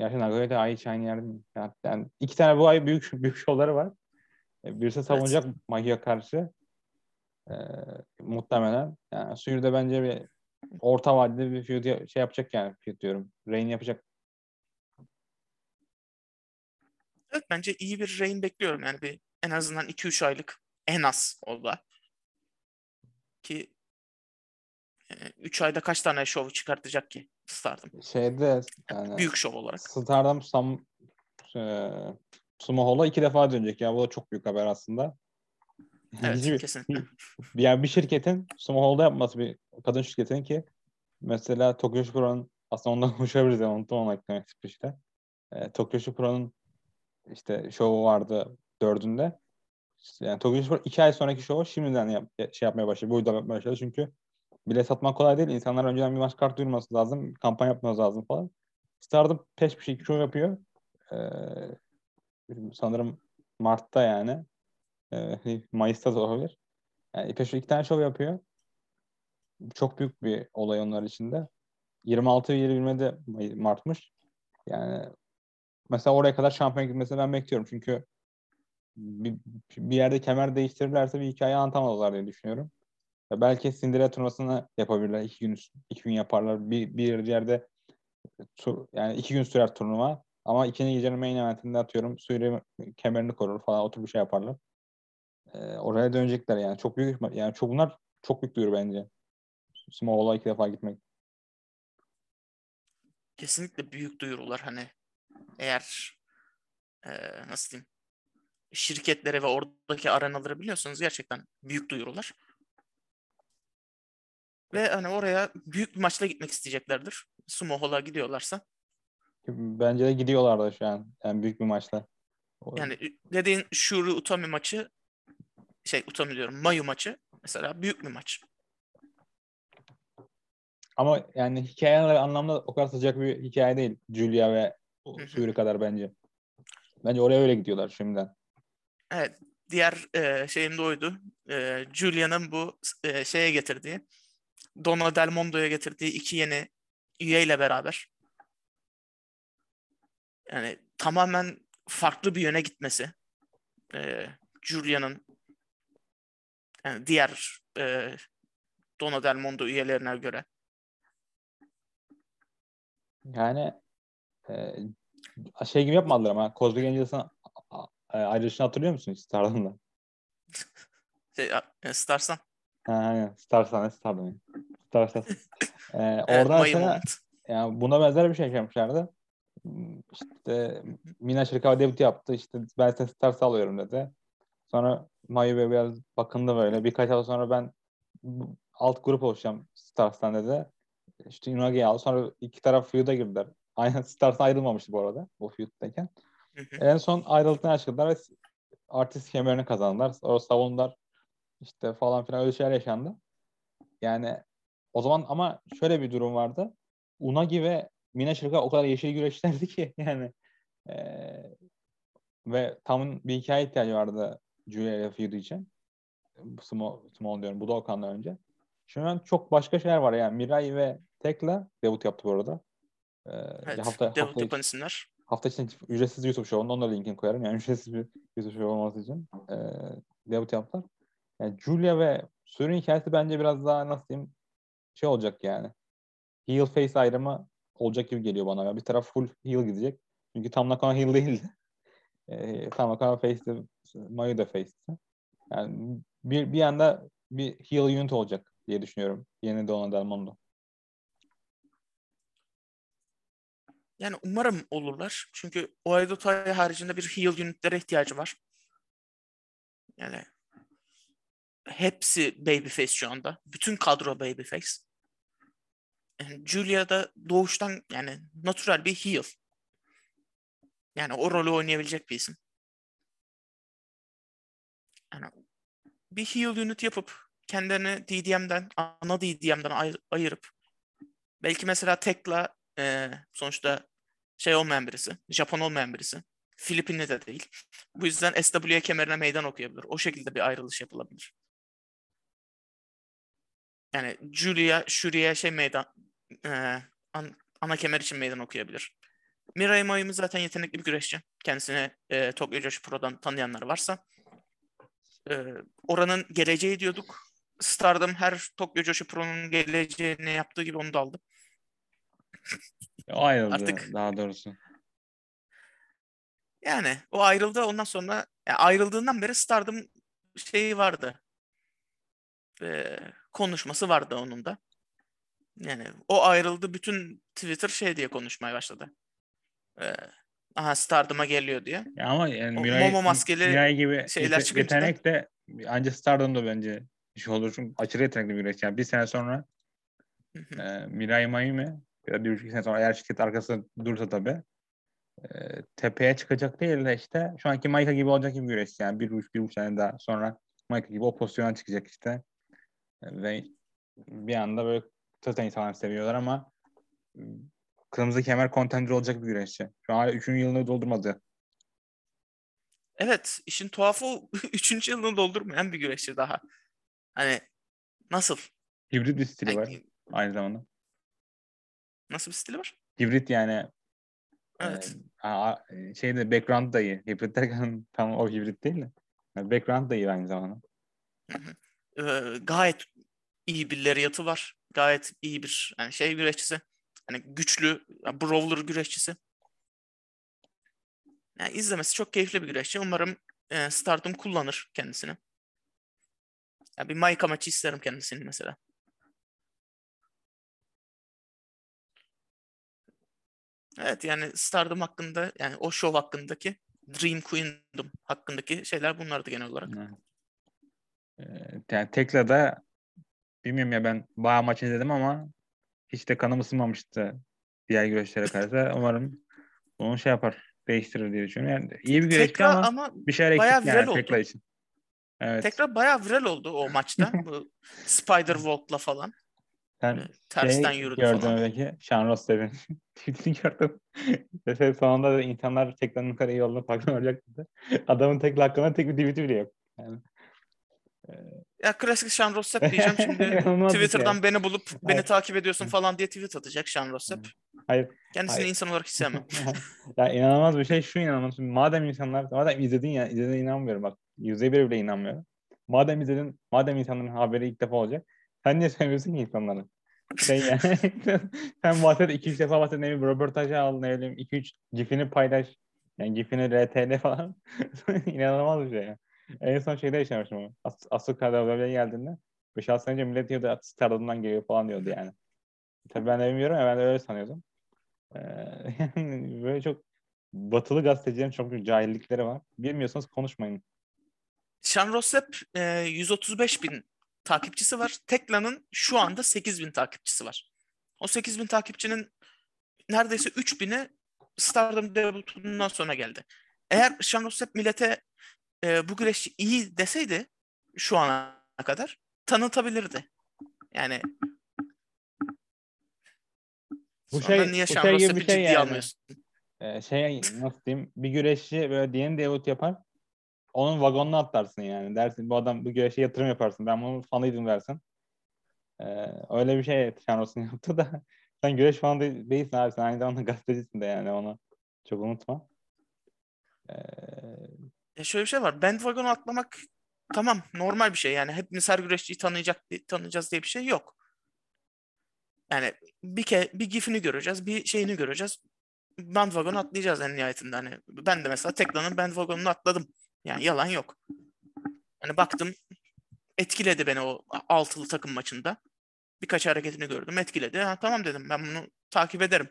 A: Gerçi Nagoya'da ay içi aynı yerde mi? Yani, yani iki tane bu ay büyük büyük şovları var. E, birisi savunacak evet. Magi'ye karşı. E, muhtemelen. Yani Suyur'da bence bir orta vadede bir feud şey yapacak yani feud diyorum. Rain yapacak.
B: Evet bence iyi bir Rain bekliyorum. Yani bir en azından 2-3 aylık en az oldu. Ki 3 ayda kaç tane şov çıkartacak ki Stardom?
A: Şeyde yani
B: büyük şov olarak.
A: Stardom Sam e, Sumo Hall'a iki defa dönecek ya. Bu da çok büyük haber aslında.
B: Evet
A: Hiçbir-
B: kesinlikle.
A: bir- yani bir şirketin Hall'da yapması bir kadın şirketinin ki mesela Tokyo Pro'nun aslında ondan konuşabiliriz yani unuttum onu eklemek işte. E, Tokyo Pro'nun işte şovu vardı dördünde. Yani Tokyo Pro iki ay sonraki şovu şimdiden yap, şey yapmaya başladı. Bu uygulama yapmaya başladı çünkü bilet satmak kolay değil. İnsanlar önceden bir maç kart duyurması lazım. Kampanya yapması lazım falan. Stardom peş bir şey show yapıyor. Ee, sanırım Mart'ta yani. Ee, Mayıs'ta da olabilir. Yani peş iki tane show yapıyor. Çok büyük bir olay onlar içinde. 26 ve 20'de May- Mart'mış. Yani mesela oraya kadar şampiyon gitmesini ben bekliyorum. Çünkü bir, bir yerde kemer değiştirirlerse bir hikaye anlatamazlar diye düşünüyorum. Ya belki Cinderella turnuvasını yapabilirler. iki gün iki gün yaparlar. Bir, bir yerde tur, yani iki gün sürer turnuva. Ama ikinci gecenin main eventinde atıyorum Suri kemerini korur falan otur bir şey yaparlar. Ee, oraya dönecekler yani. Çok büyük yani çok bunlar çok büyük duyuru bence. Small'a iki defa gitmek.
B: Kesinlikle büyük duyurular hani eğer eee, nasıl diyeyim şirketlere ve oradaki arenaları biliyorsanız gerçekten büyük duyurular. Ve hani oraya büyük bir maçla gitmek isteyeceklerdir. Sumo Hall'a gidiyorlarsa.
A: Bence de gidiyorlar da şu an. Yani büyük bir maçla.
B: Yani dediğin Shuri Utami maçı şey Utami diyorum Mayu maçı mesela büyük bir maç.
A: Ama yani hikayeler anlamda o kadar sıcak bir hikaye değil. Julia ve. Suri kadar bence. Bence oraya öyle gidiyorlar şimdiden.
B: Evet. Diğer e, şeyim de oydu. E, Julia'nın bu e, şeye getirdiği Donna Del Mondo'ya getirdiği iki yeni üyeyle beraber yani tamamen farklı bir yöne gitmesi. E, Julia'nın yani diğer e, Donna Del Mondo üyelerine göre.
A: Yani e, şey gibi yapmadılar ama Cosmic Angels'ın a- ayrılışını hatırlıyor musun hiç Stardom'da?
B: Şey, e, Starsan.
A: Ha, aynen. Starsan? Starsan. Ee,
B: Evet,
A: orada
B: Mayu
A: mesela
B: moment.
A: yani buna benzer bir şey yapmışlardı. İşte Mina Şirkava debut yaptı. İşte ben seni Stars alıyorum dedi. Sonra Mayu Bey biraz bakındı böyle. Birkaç hafta sonra ben bu- alt grup oluşacağım Stars'tan dedi. İşte Unagi'yi aldı. Sonra iki taraf feud'a girdiler. Aynen Stars'tan ayrılmamıştı bu arada. O feud'dayken. En son ayrıldıklarını açıkladılar ve artist kemerini kazandılar. Sonra savundular. İşte falan filan öyle şeyler yaşandı. Yani o zaman ama şöyle bir durum vardı. Unagi ve Mina Şirka o kadar yeşil güreşlerdi ki yani eee, ve Tam'ın bir hikaye ihtiyacı vardı Julia feud için. Small, Small diyorum. Bu da Okan'dan önce. Şu an çok başka şeyler var yani. Mirai ve Tekla debut yaptı bu arada. Eee,
B: Evet.
A: hafta,
B: Debut
A: hafta,
B: yapan isimler.
A: hafta içinde ücretsiz YouTube onu da linkini koyarım. Yani ücretsiz bir YouTube şov olması için. Ee, debut yaptılar. Yani Julia ve Suri'nin hikayesi bence biraz daha nasıl diyeyim şey olacak yani. Heel face ayrımı olacak gibi geliyor bana. Yani bir taraf full heel gidecek. Çünkü Tam Nakano heel değildi. Ee, Tam Nakano face'ti. Mayu da face'ti. Yani bir, bir anda bir heel unit olacak diye düşünüyorum. Yeni Donna Del Mondo.
B: Yani umarım olurlar. Çünkü Oedo Tai haricinde bir heal unitlere ihtiyacı var. Yani hepsi babyface şu anda. Bütün kadro babyface. Yani Julia da doğuştan yani natural bir heel. Yani o rolü oynayabilecek bir isim. Bir heal unit yapıp kendilerini DDM'den, ana DDM'den ay- ayırıp belki mesela Tekla e, sonuçta şey olmayan birisi, Japon olmayan birisi. Filipinli de değil. Bu yüzden SWA kemerine meydan okuyabilir. O şekilde bir ayrılış yapılabilir. Yani Julia, Shuri'ye şey meydan e, an- ana kemer için meydan okuyabilir. Mirai Mayumi zaten yetenekli bir güreşçi. Kendisini e, Tokyo Joshi Pro'dan tanıyanlar varsa. E, oranın geleceği diyorduk. Stardom her Tokyo Joshi Pro'nun geleceğini yaptığı gibi onu da aldı.
A: O ayrıldı
B: Artık-
A: daha doğrusu.
B: Yani o ayrıldı ondan sonra yani ayrıldığından beri Stardom şeyi vardı. Ee, konuşması vardı onun da. Yani o ayrıldı bütün Twitter şey diye konuşmaya başladı. Ee, aha Stardom'a geliyor diye.
A: Ya ama yani
B: O
A: Mirai,
B: Momo maskeli
A: Mirai gibi
B: şeyler
A: yete-
B: çıkınca
A: yetenek de Ancak Stardom da bence şey olur. Çünkü aşırı yetenekli bir güreşçi. Yani bir sene sonra
B: Hı hı.
A: e, Mirai Mayumi ya da bir buçuk sene sonra eğer şirket arkasında durursa tabii e, tepeye çıkacak değil de işte şu anki Maika gibi olacak gibi bir güreşçi. Yani bir buçuk, bir buçuk sene daha sonra Maika gibi o pozisyona çıkacak işte. Ve bir anda böyle zaten insanlar seviyorlar ama kırmızı kemer contender olacak bir güreşçi. Şu an hala üçüncü yılını doldurmadı.
B: Evet, işin tuhafı o 3. yılını doldurmayan bir güreşçi daha. Hani nasıl?
A: Hibrit bir stili
B: Yani
A: var aynı zamanda.
B: nasıl bir stili var?
A: Hibrit yani
B: Evet.
A: Ee, a- şeyde background da iyi. Hibrit derken tam o hibrit değil de. Yani background da iyi aynı zamanda.
B: Ee, gayet iyi bir lariatı var. Gayet iyi bir yani şey güreşçisi. Hani güçlü yani brawler güreşçisi. Yani izlemesi çok keyifli bir güreşçi. Umarım e, Stardom kullanır kendisini. Ya bir Maika maçı isterim kendisini mesela. Evet yani Stardom hakkında yani o show hakkındaki Dream Queendom hakkındaki şeyler bunlardı genel olarak.
A: Yani, Ee, yani Tekla'da bilmiyorum ya ben bayağı maç izledim ama hiç de kanım ısınmamıştı diğer güreşlere karşı. Umarım bunu şey yapar, değiştirir diye düşünüyorum. Yani iyi bir
B: Tekrar
A: ama,
B: ama
A: bir şeyler eksik yani
B: oldu.
A: için. Evet.
B: tekrar bayağı viral oldu o maçta. Bu Spider Walk'la falan.
A: Sen
B: Böyle tersten
A: şey
B: yürüdü
A: gördün
B: falan.
A: peki Sean Ross Devin. Tweetini gördüm. Mesela sonunda da insanlar Tekla'nın kadar iyi olduğunu farkına varacak dedi. Adamın Tekla hakkında tek bir tweet'i bile yok. Yani,
B: Ya klasik Sean Rossap diyeceğim şimdi.
A: Bir şey.
B: Twitter'dan beni bulup beni
A: Hayır.
B: takip ediyorsun falan diye tweet atacak Sean Rossap.
A: Hayır.
B: Kendisini
A: Hayır.
B: insan olarak hiç sevmem.
A: ya inanılmaz bir şey şu inanılmaz. Madem insanlar, madem izledin ya, izlediğine inanmıyorum bak. Yüzde bir bile inanmıyorum. Madem izledin, madem insanların haberi ilk defa olacak. Sen niye söylemiyorsun ki insanlara? Sen yani, sen bahset, iki üç defa bahset, ne bileyim röportajı al, ne bileyim iki üç gifini paylaş. Yani gifini RTL falan. inanılmaz bir şey ya. En son şeyde yaşamıştım onu. As Asıl Karadağ'a geldiğinde 5-6 sene önce millet diyordu Stardom'dan geliyor falan diyordu yani. Tabii ben de bilmiyorum ya ben de öyle sanıyordum. Ee, böyle çok batılı gazetecilerin çok cahillikleri var. Bilmiyorsanız konuşmayın.
B: Sean Rossap e, 135 bin takipçisi var. Tekla'nın şu anda 8 bin takipçisi var. O 8 bin takipçinin neredeyse 3 bini Stardom debutundan sonra geldi. Eğer Sean Rossap millete e, bu güreşçi iyi deseydi şu ana kadar tanıtabilirdi. Yani
A: Bu şey-
B: niye
A: bu şey gibi bir şey yani.
B: almıyorsun?
A: Ee, şey nasıl diyeyim bir güreşçi böyle yeni debut yapar. Onun vagonuna atlarsın yani. Dersin bu adam bu güreşe yatırım yaparsın. Ben bunun fanıydım dersin. Ee, öyle bir şey Şanos'un yaptı da sen güreş fanı de- değilsin abi. Sen aynı zamanda gazetecisin de yani onu çok unutma. Ee,
B: Ya şöyle bir şey var. Bandwagon'a atlamak tamam normal bir şey. Yani hepimiz her güreşçiyi tanıyacak tanıyacağız diye bir şey yok. Yani bir ke bir gifini göreceğiz, bir şeyini göreceğiz. Bandwagon'a atlayacağız en nihayetinde. Hani ben de mesela Tekla'nın bandwagon'una atladım. Yani yalan yok. Hani baktım etkiledi beni o altılı takım maçında. Birkaç hareketini gördüm, etkiledi. Ha, tamam dedim ben bunu takip ederim.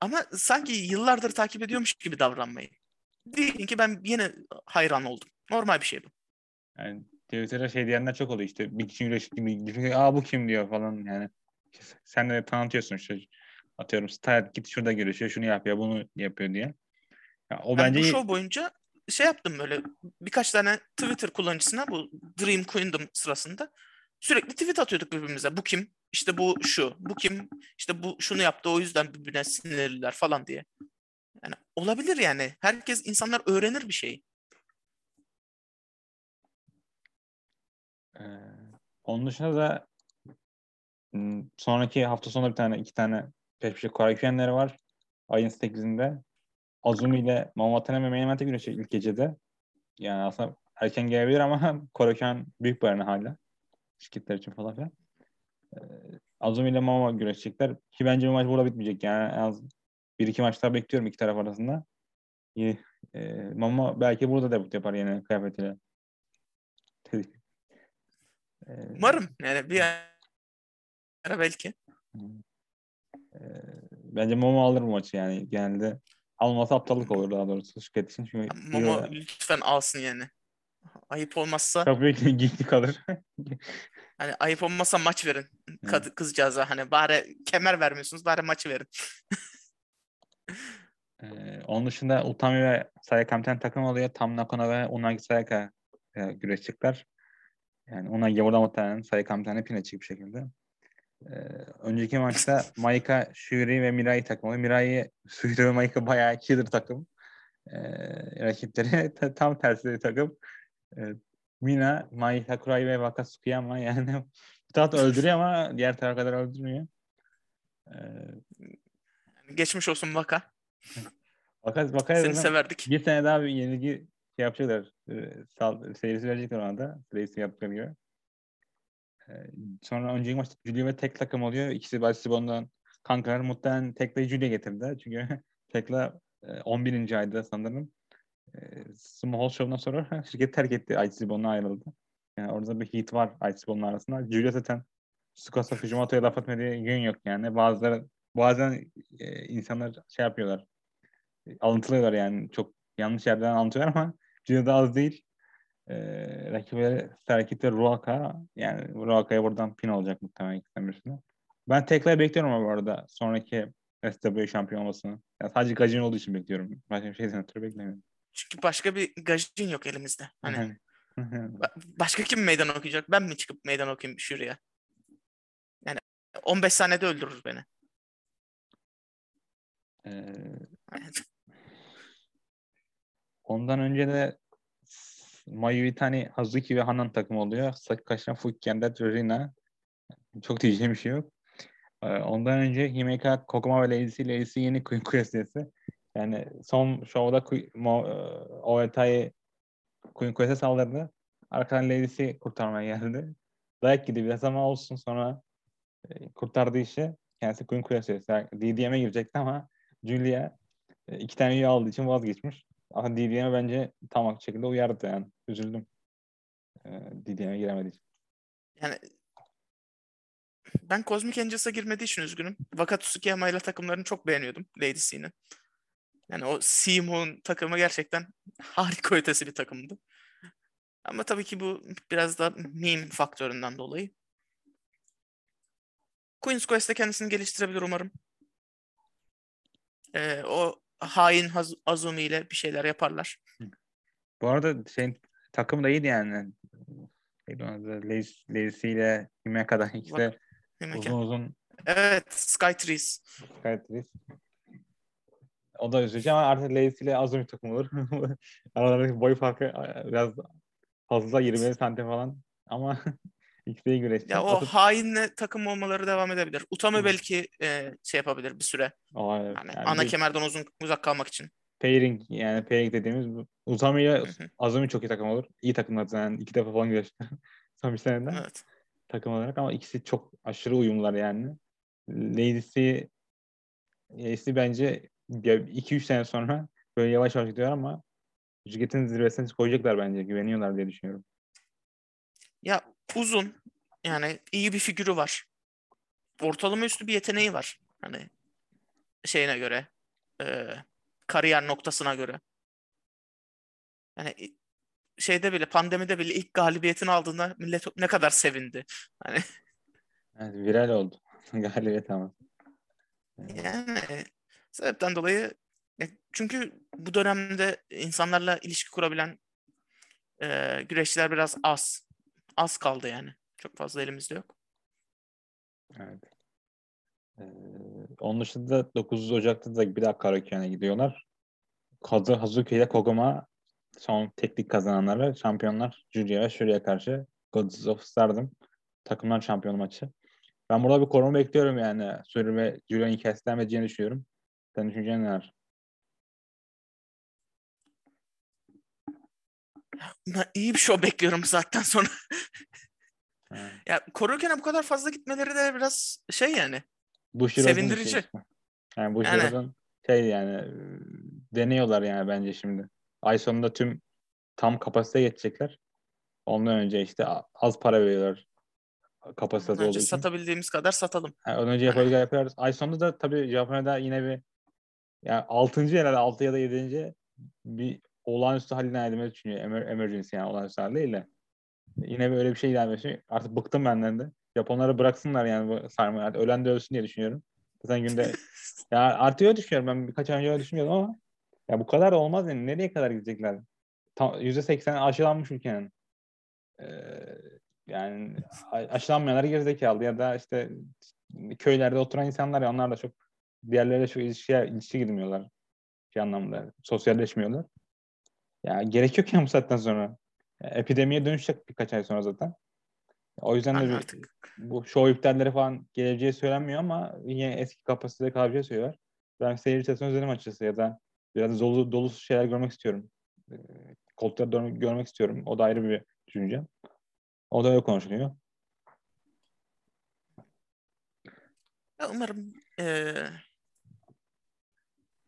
B: Ama sanki yıllardır takip ediyormuş gibi davranmayın. Deyin ki ben yine hayran oldum. Normal bir şey bu.
A: yani Twitter'da şey diyenler çok oluyor işte bir kişi güreş gibi aa bu kim diyor falan yani. Sen de tanıtıyorsun işte atıyorum Style git şurada görüşüyor şunu yapıyor bunu yapıyor diye. Ya, o
B: Ben
A: bence
B: bu show boyunca şey yaptım böyle birkaç tane Twitter kullanıcısına bu Dream Queendom sırasında sürekli tweet atıyorduk birbirimize. Bu kim? İşte bu şu. Bu kim? İşte bu şunu yaptı o yüzden birbirine sinirliler falan diye. Yani olabilir yani. Herkes insanlar öğrenir bir şey.
A: Ee, onun dışında da m, sonraki hafta sonu bir tane iki tane peş peşe Koraküyenleri var. Ayın 8'inde. Azumi ile Mamatane ve Meynemente güreşecek ilk gecede. Yani aslında erken gelebilir ama Koraküyen büyük bir hala. Şirketler için falan filan. Ee, Azumi ile Mama güreşecekler. Ki bence bu maç burada bitmeyecek. Yani en az bir iki maç daha bekliyorum iki taraf arasında. İyi. Ee, Mama belki burada debut yapar yine kıyafetiyle. Ee,
B: Umarım yani bir ara belki.
A: Ee, bence Momo alır bu maçı yani genelde. Alması aptallık olur daha doğrusu şirket için. Çünkü Euro-
B: lütfen alsın yani. Ayıp olmazsa
A: Kapıya gitti kalır.
B: hani ayıp olmazsa maç verin kad- kızcağıza hani bari kemer vermiyorsunuz bari maçı verin.
A: Ee, onun dışında Utami ve Sayaka bir tane takım oluyor. Tam Nakano ve Unagi Sayaka e, güreşecekler. Yani Unagi burada muhtemelen Sayaka bir tane pin açık bir şekilde. Ee, önceki maçta Maika, Shuri ve Mirai takım oluyor. Mirai, Shuri ve Maika bayağı killer takım. Ee, rakipleri ta- tam tersi bir takım. Ee, Mina, Mai Sakurai ve Wakatsuki ama yani bir taraf öldürüyor ama diğer taraf kadar öldürmüyor. Ee,
B: geçmiş olsun Vaka.
A: Vakat, Vakaya
B: Seni severdik.
A: Bir sene daha bir yenilgi şey yapacaklar. E, sal, verecekler ona da. Reisi yaptıkları gibi. E, sonra önceki maçta Julia ve Tek takım oluyor. İkisi Barcelona'dan kankalar. Muhtemelen Tekla Julia getirdi. Çünkü Tekla e, 11. ayda sanırım. E, Small Show'dan sonra şirket terk etti. Aichibon'a ayrıldı. Yani orada bir hit var Aichibon'un arasında. Julia zaten Tsukasa Fujimoto'ya laf etmediği gün yok yani. Bazıları bazen e, insanlar şey yapıyorlar alıntılıyorlar yani çok yanlış yerden alıntılıyorlar ama Julia'da az değil. Ee, rakipleri Serkit ve Ruaka yani Ruaka'ya buradan pin olacak muhtemelen ikisinden birisine. Ben tekrar bekliyorum ama bu arada sonraki SW şampiyon olmasını. Yani sadece Gajin olduğu için bekliyorum. Başka bir şey senatörü beklemiyorum.
B: Çünkü başka bir gajin yok elimizde. Hani başka kim meydan okuyacak? Ben mi çıkıp meydan okuyayım şuraya? Yani 15 saniyede öldürür beni.
A: Ondan önce de Mayu Itani, Hazuki ve Hanan takım oluyor. Sakikaşan, Fukiyendet ve Rina. Çok diyeceğim bir şey yok. Ee, Ondan önce Himeka, Kokoma ve Lazy, Lazy yeni Queen Quest'esi. Yani son şovda e, Oetai Queen Quest'e saldırdı. Arkadan Lazy kurtarmaya geldi. Dayak yedi biraz ama olsun sonra e, kurtardığı işi kendisi Queen Quest'e. Yani DDM'e girecekti ama Julia e, iki tane üye aldığı için vazgeçmiş. Ama DDM'e bence tam haklı şekilde uyardı yani. Üzüldüm. E, DDM'e giremediği için.
B: Yani ben Cosmic Angels'a girmediği için üzgünüm. Wakatsuki ile takımlarını çok beğeniyordum Lady. Yani o Seamoon takımı gerçekten harika ötesi bir takımdı. Ama tabii ki bu biraz da meme faktöründen dolayı. Queen's Quest'te kendisini geliştirebilir umarım. Ee, o hain Haz- Azumi ile bir şeyler yaparlar.
A: Bu arada şey takım da iyiydi yani. Lacy ile Himeka'dan ikisi de uzun uzun
B: Evet, Skytrees.
A: Skytrees. O da üzücü ama artık Lacy ile Azumi takım olur. Aralarındaki boy farkı e, biraz fazla 20 santim falan ama iyi güreşçi.
B: Ya o
A: Atıp-
B: hainle takım olmaları devam edebilir. Utami
A: Hı.
B: belki e, şey yapabilir bir süre.
A: O, evet.
B: Yani,
A: Yani
B: ana
A: bir
B: kemerden uzun uzak kalmak için.
A: pairing yani pairing dediğimiz bu. Uzami ile. Azumi çok iyi takım olur. İyi takımlar zaten iki defa falan güreşti. Son bir seneden.
B: Evet.
A: takım olarak ama ikisi çok aşırı uyumlular yani. Lady'si Lady'si bence 2-3 sene sonra böyle yavaş yavaş gidiyor ama şirketin zirvesine koyacaklar bence. Güveniyorlar diye düşünüyorum.
B: Ya uzun yani iyi bir figürü var. Ortalama üstü bir yeteneği var. Hani şeyine göre e, kariyer noktasına göre. Yani şeyde bile pandemide bile ilk galibiyetini aldığında millet ne kadar sevindi. Hani
A: Evet, viral oldu. Galibiyet ama.
B: yani sebepten dolayı ya çünkü bu dönemde insanlarla ilişki kurabilen e, güreşçiler biraz az. Az kaldı yani. Çok fazla elimizde yok.
A: Evet. Ee, onun dışında 9 Ocak'ta da bir daha Karaköken'e gidiyorlar. Kazu, Hazuki ile Koguma son teknik kazananları şampiyonlar Julia ve Shuri'ye karşı Gods of Stardom takımlar şampiyonu maçı. Ben burada bir koruma bekliyorum yani. Shuri ve Julia'nın hikayesi devam edeceğini düşünüyorum. Senin düşüncen neler?
B: Ben iyi bir show bekliyorum zaten sonra.
A: Ha.
B: Ya korurken bu kadar fazla gitmeleri de biraz şey yani.
A: Bushiroad'un
B: Sevindirici.
A: şey. Yani Bushiroad'un şey yani e, deniyorlar yani bence şimdi. Ay sonunda tüm tam kapasiteye geçecekler. Ondan önce işte az para veriyorlar kapasitesi
B: önce
A: olduğu için.
B: satabildiğimiz kadar satalım.
A: Yani önce
B: Hani-
A: yapabildiği yapıyoruz. Ay sonunda da tabii Japonya'da yine bir yani 6. herhalde 6 ya da 7. bir olağanüstü hal ilan edilmeyi düşünüyor. Emer, emergency yani olağanüstü hal değil de. Yine böyle bir şey ilan etmesi. Artık bıktım benden de. Japonları bıraksınlar yani bu sarmayı. Yani ölen de ölsün diye düşünüyorum. Zaten günde ya artık öyle düşünüyorum. Ben birkaç ay önce öyle düşünüyordum ama ya bu kadar da olmaz yani. Nereye kadar gidecekler? Tam %80 aşılanmış ülkenin. Ee, yani aşılanmayanlar gerizekalı ya da işte köylerde oturan insanlar ya onlar da çok diğerleriyle çok ilişkiye, ilişki girmiyorlar. Şey anlamda sosyalleşmiyorlar. Ya gerek yok ya bu saatten sonra. Ya, epidemiye dönüşecek birkaç ay sonra zaten. O yüzden de bir-
B: artık
A: bu show iptalleri falan geleceği söylenmiyor ama yine eski kapasitede kalabileceği söylüyorlar. Ben seyirci sesini özledim açıkçası ya da biraz dolu, dolu şeyler görmek istiyorum. Ee, Koltukları dön- görmek istiyorum. O da ayrı bir düşünce. O da öyle konuşuluyor.
B: umarım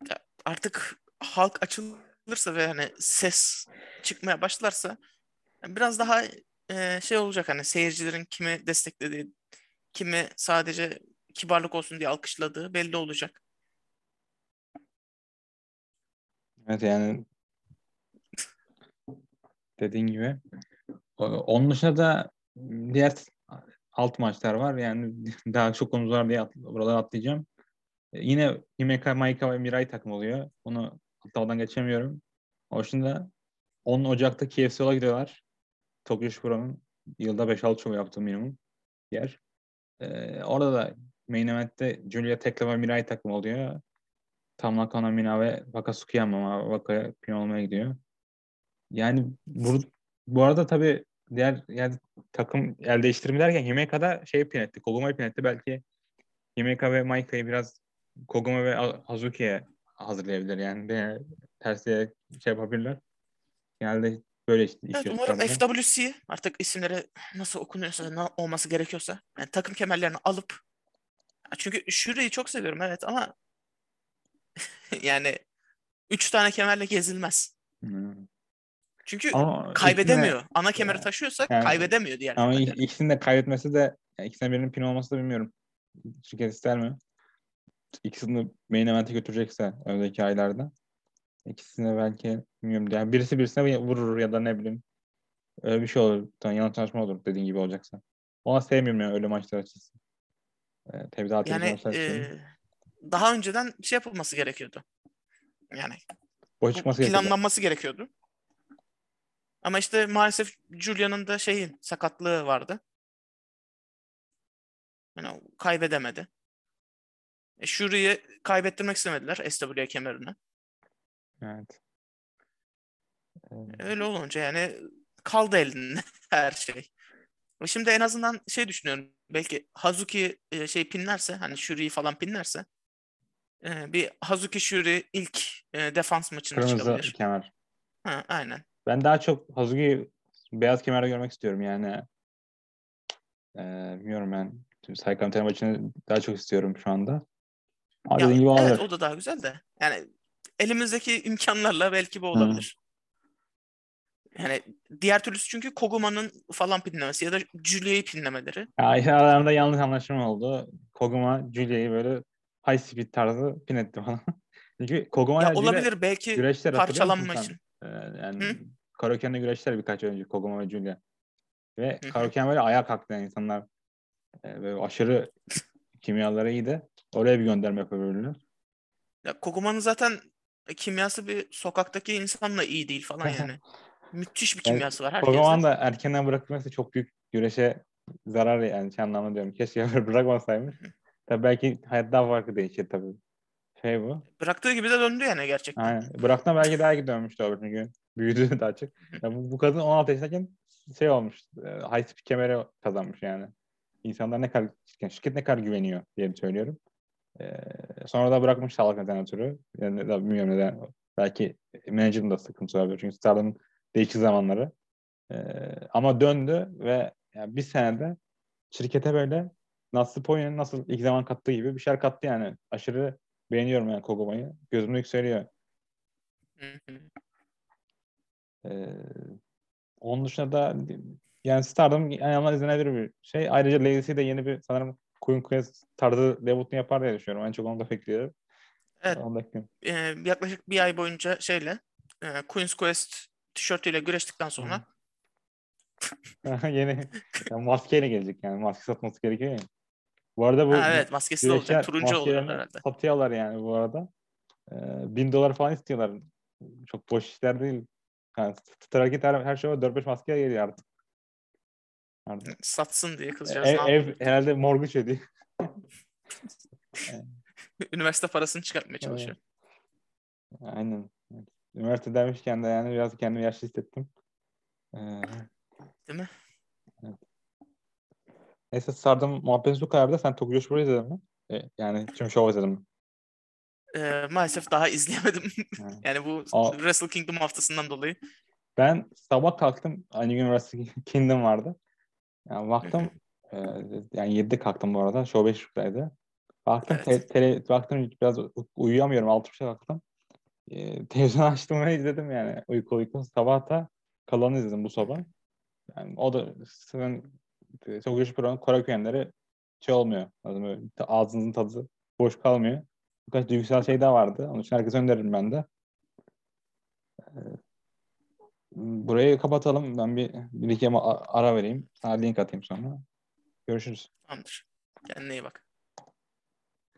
B: ya artık halk açılırsa ve hani ses çıkmaya başlarsa biraz daha eee, şey olacak hani seyircilerin kimi desteklediği, kimi sadece kibarlık olsun diye alkışladığı belli olacak.
A: Evet yani dediğin gibi. Onun dışında da diğer alt maçlar var. Yani daha çok konumuz var diye at, buraları atlayacağım. E, Yine Himeka, Maika ve Mirai takım oluyor. Onu atlamadan geçemiyorum. O dışında 10 Ocak'ta KFC yola gidiyorlar. Tokyo Shiboro'nun yılda 5-6 show yaptığı minimum yer. Ee, orada da main event'te Julia Tekla ve Mirai takım oluyor. Tamla Kanamina ve Wakasukiyama Waka'ya pin olmaya gidiyor. Yani bu, bu arada tabii diğer yani takım el değiştirme derken Himeka'da şey pin etti. Koguma'yı pin etti. Belki Himeka ve Maika'yı biraz Koguma ve Ha- Hazuki'ye hazırlayabilir. Yani de tersiye şey yapabilirler. Genelde böyle işte
B: Evet
A: işliyor
B: umarım. FWC artık isimleri nasıl okunuyorsa, ne olması gerekiyorsa yani takım kemerlerini alıp çünkü Shuri'yi çok seviyorum evet ama yani üç tane kemerle gezilmez.
A: Hmm.
B: Çünkü
A: Ama
B: kaybedemiyor.
A: ikisini de-
B: Ana kemeri taşıyorsa
A: yani-
B: kaybedemiyor diğer
A: ama
B: kemerleri.
A: ikisini de kaybetmesi de yani ikisinden birinin pin olması da bilmiyorum. Şirket ister mi? İkisini main event'e götürecekse önümüzdeki aylarda. İkisini belki bilmiyorum. Yani birisi birisine vurur ya da ne bileyim. Öyle bir şey olur. Tamam, yanlış anlaşma olur dediğin gibi olacaksa. Ona sevmiyorum yani öyle maçlar açısı. Ee,
B: Yani e, daha önceden şey yapılması gerekiyordu. Yani
A: Boş çıkması
B: planlanması gerekiyordu. Ama işte maalesef Julia'nın da şeyin sakatlığı vardı. Yani kaybedemedi. E, Shuri'yi kaybettirmek istemediler SWA kemerini.
A: Evet. Ee,
B: Öyle olunca yani kaldı elinde her şey. Ve Şimdi en azından şey düşünüyorum. Belki Hazuki e, şey pinlerse hani Shuri'yi falan pinlerse e, bir Hazuki Shuri ilk e, defans maçına
A: kırmızı
B: çıkabilir.
A: kemer.
B: Ha, aynen.
A: Ben daha çok Hazuki beyaz kemerde görmek istiyorum yani. Ee, bilmiyorum ben. Saykam maçını daha çok istiyorum şu anda. Ama
B: Ya,
A: gibi
B: evet
A: olabilir.
B: o da daha güzel de. Yani elimizdeki imkanlarla belki bu olabilir. Yani diğer türlüsü çünkü Koguma'nın falan pinlemesi ya da Julia'yı pinlemeleri.
A: Ya, aralarında yanlış anlaşma oldu. Koguma Julia'yı böyle high speed tarzı pin etti falan. Çünkü Koguma
B: Ya
A: ile Julia
B: olabilir belki
A: güreşler
B: parçalanma için.
A: Ee, yani
B: Hı?
A: Karaoke'nde güreşler birkaç önce Koguma ve Julia. Ve
B: Hı hı.
A: Karaoke'den böyle ayağa kalktı yani insanlar. Ee, böyle aşırı kimyaları iyiydi. Oraya bir gönderme yapabilirler.
B: Ya Koguma'nın zaten kimyası bir sokaktaki insanla iyi değil falan yani. Müthiş bir kimyası var
A: Kogoman
B: herkeste.
A: da erkenden bırakılması çok büyük güreşe zarar yani şey anlamda diyorum. Keşke bırakmasaymış. Tabii belki hayat daha farklı değişir tabii. Şey bu.
B: Bıraktığı gibi de döndü yani gerçekten.
A: Aynen. Bıraktığında belki daha iyi dönmüştü olur çünkü büyüdü daha çok. Ya bu, bu kadın 16 yaşındayken şey olmuş. e, High speed kemeri kazanmış yani. İnsanlar ne kadar şirket ne kadar güveniyor diye söylüyorum. Ee, sonra da bırakmış sağlık nedeni ötürü. Yani da bilmiyorum neden. Belki menajerin da sıkıntı olabilir. Çünkü Star'ın değişik zamanları. Ee, ama döndü ve yani bir senede şirkete böyle nasıl Poya'nın nasıl ilk zaman kattığı gibi bir şeyler kattı yani. Aşırı beğeniyorum yani Koguma'yı. Gözümde yükseliyor. Ee, onun dışında da yani Stardom azından izlenebilir bir şey. Ayrıca Legacy de yeni bir sanırım Queen Quest tarzı debutunu yapar diye düşünüyorum. En çok onu da bekliyorum.
B: Evet. Ee, yaklaşık bir ay boyunca şeyle e, Queen's Quest tişörtüyle güreştikten sonra
A: Yeni ya maskeyle gelecek yani. Maske satması gerekiyor ya. Bu arada bu
B: ha, evet maskesi de olacak. Turuncu oluyor herhalde.
A: Satıyorlar yani bu arada. Ee, bin dolar falan istiyorlar. Çok boş işler değil. Yani her, her şey var. 4-5 maske geliyor artık. Artık.
B: Satsın diye kızcağız.
A: Ev,
B: ne yapıyor?
A: ev herhalde mortgage ödüyor.
B: Üniversite parasını çıkartmaya çalışıyor.
A: Aynen. Evet. Üniversite demişken de yani biraz kendimi yaşlı hissettim. Ee,
B: Değil mi?
A: neyse sardım muhabbetimiz bu kadardı. Sen Tokyo Show'u izledin mi? Ee, yani tüm show izledin mi?
B: Ee, maalesef daha izleyemedim.
A: Ha.
B: yani bu
A: Aa.
B: Wrestle Kingdom haftasından dolayı.
A: Ben sabah kalktım. Aynı gün Wrestle Kingdom vardı. Yani baktım e, yani 7'de kalktım bu arada. Show 5.30'daydı. Baktım
B: Evet.
A: te- tele, baktım biraz uyuyamıyorum. 6.30'da kalktım. E, televizyon açtım ve izledim yani. Uyku uyku. Sabah da kalanı izledim bu sabah. Yani o da sizin çok güçlü programın Kore kökenleri şey olmuyor. Böyle ağzınızın tadı boş kalmıyor. Birkaç duygusal şey daha vardı. Onun için herkese öneririm ben de. Burayı kapatalım. Ben bir, bir iki ara vereyim. Sana link atayım sonra. Görüşürüz.
B: Tamamdır. Kendine iyi bak.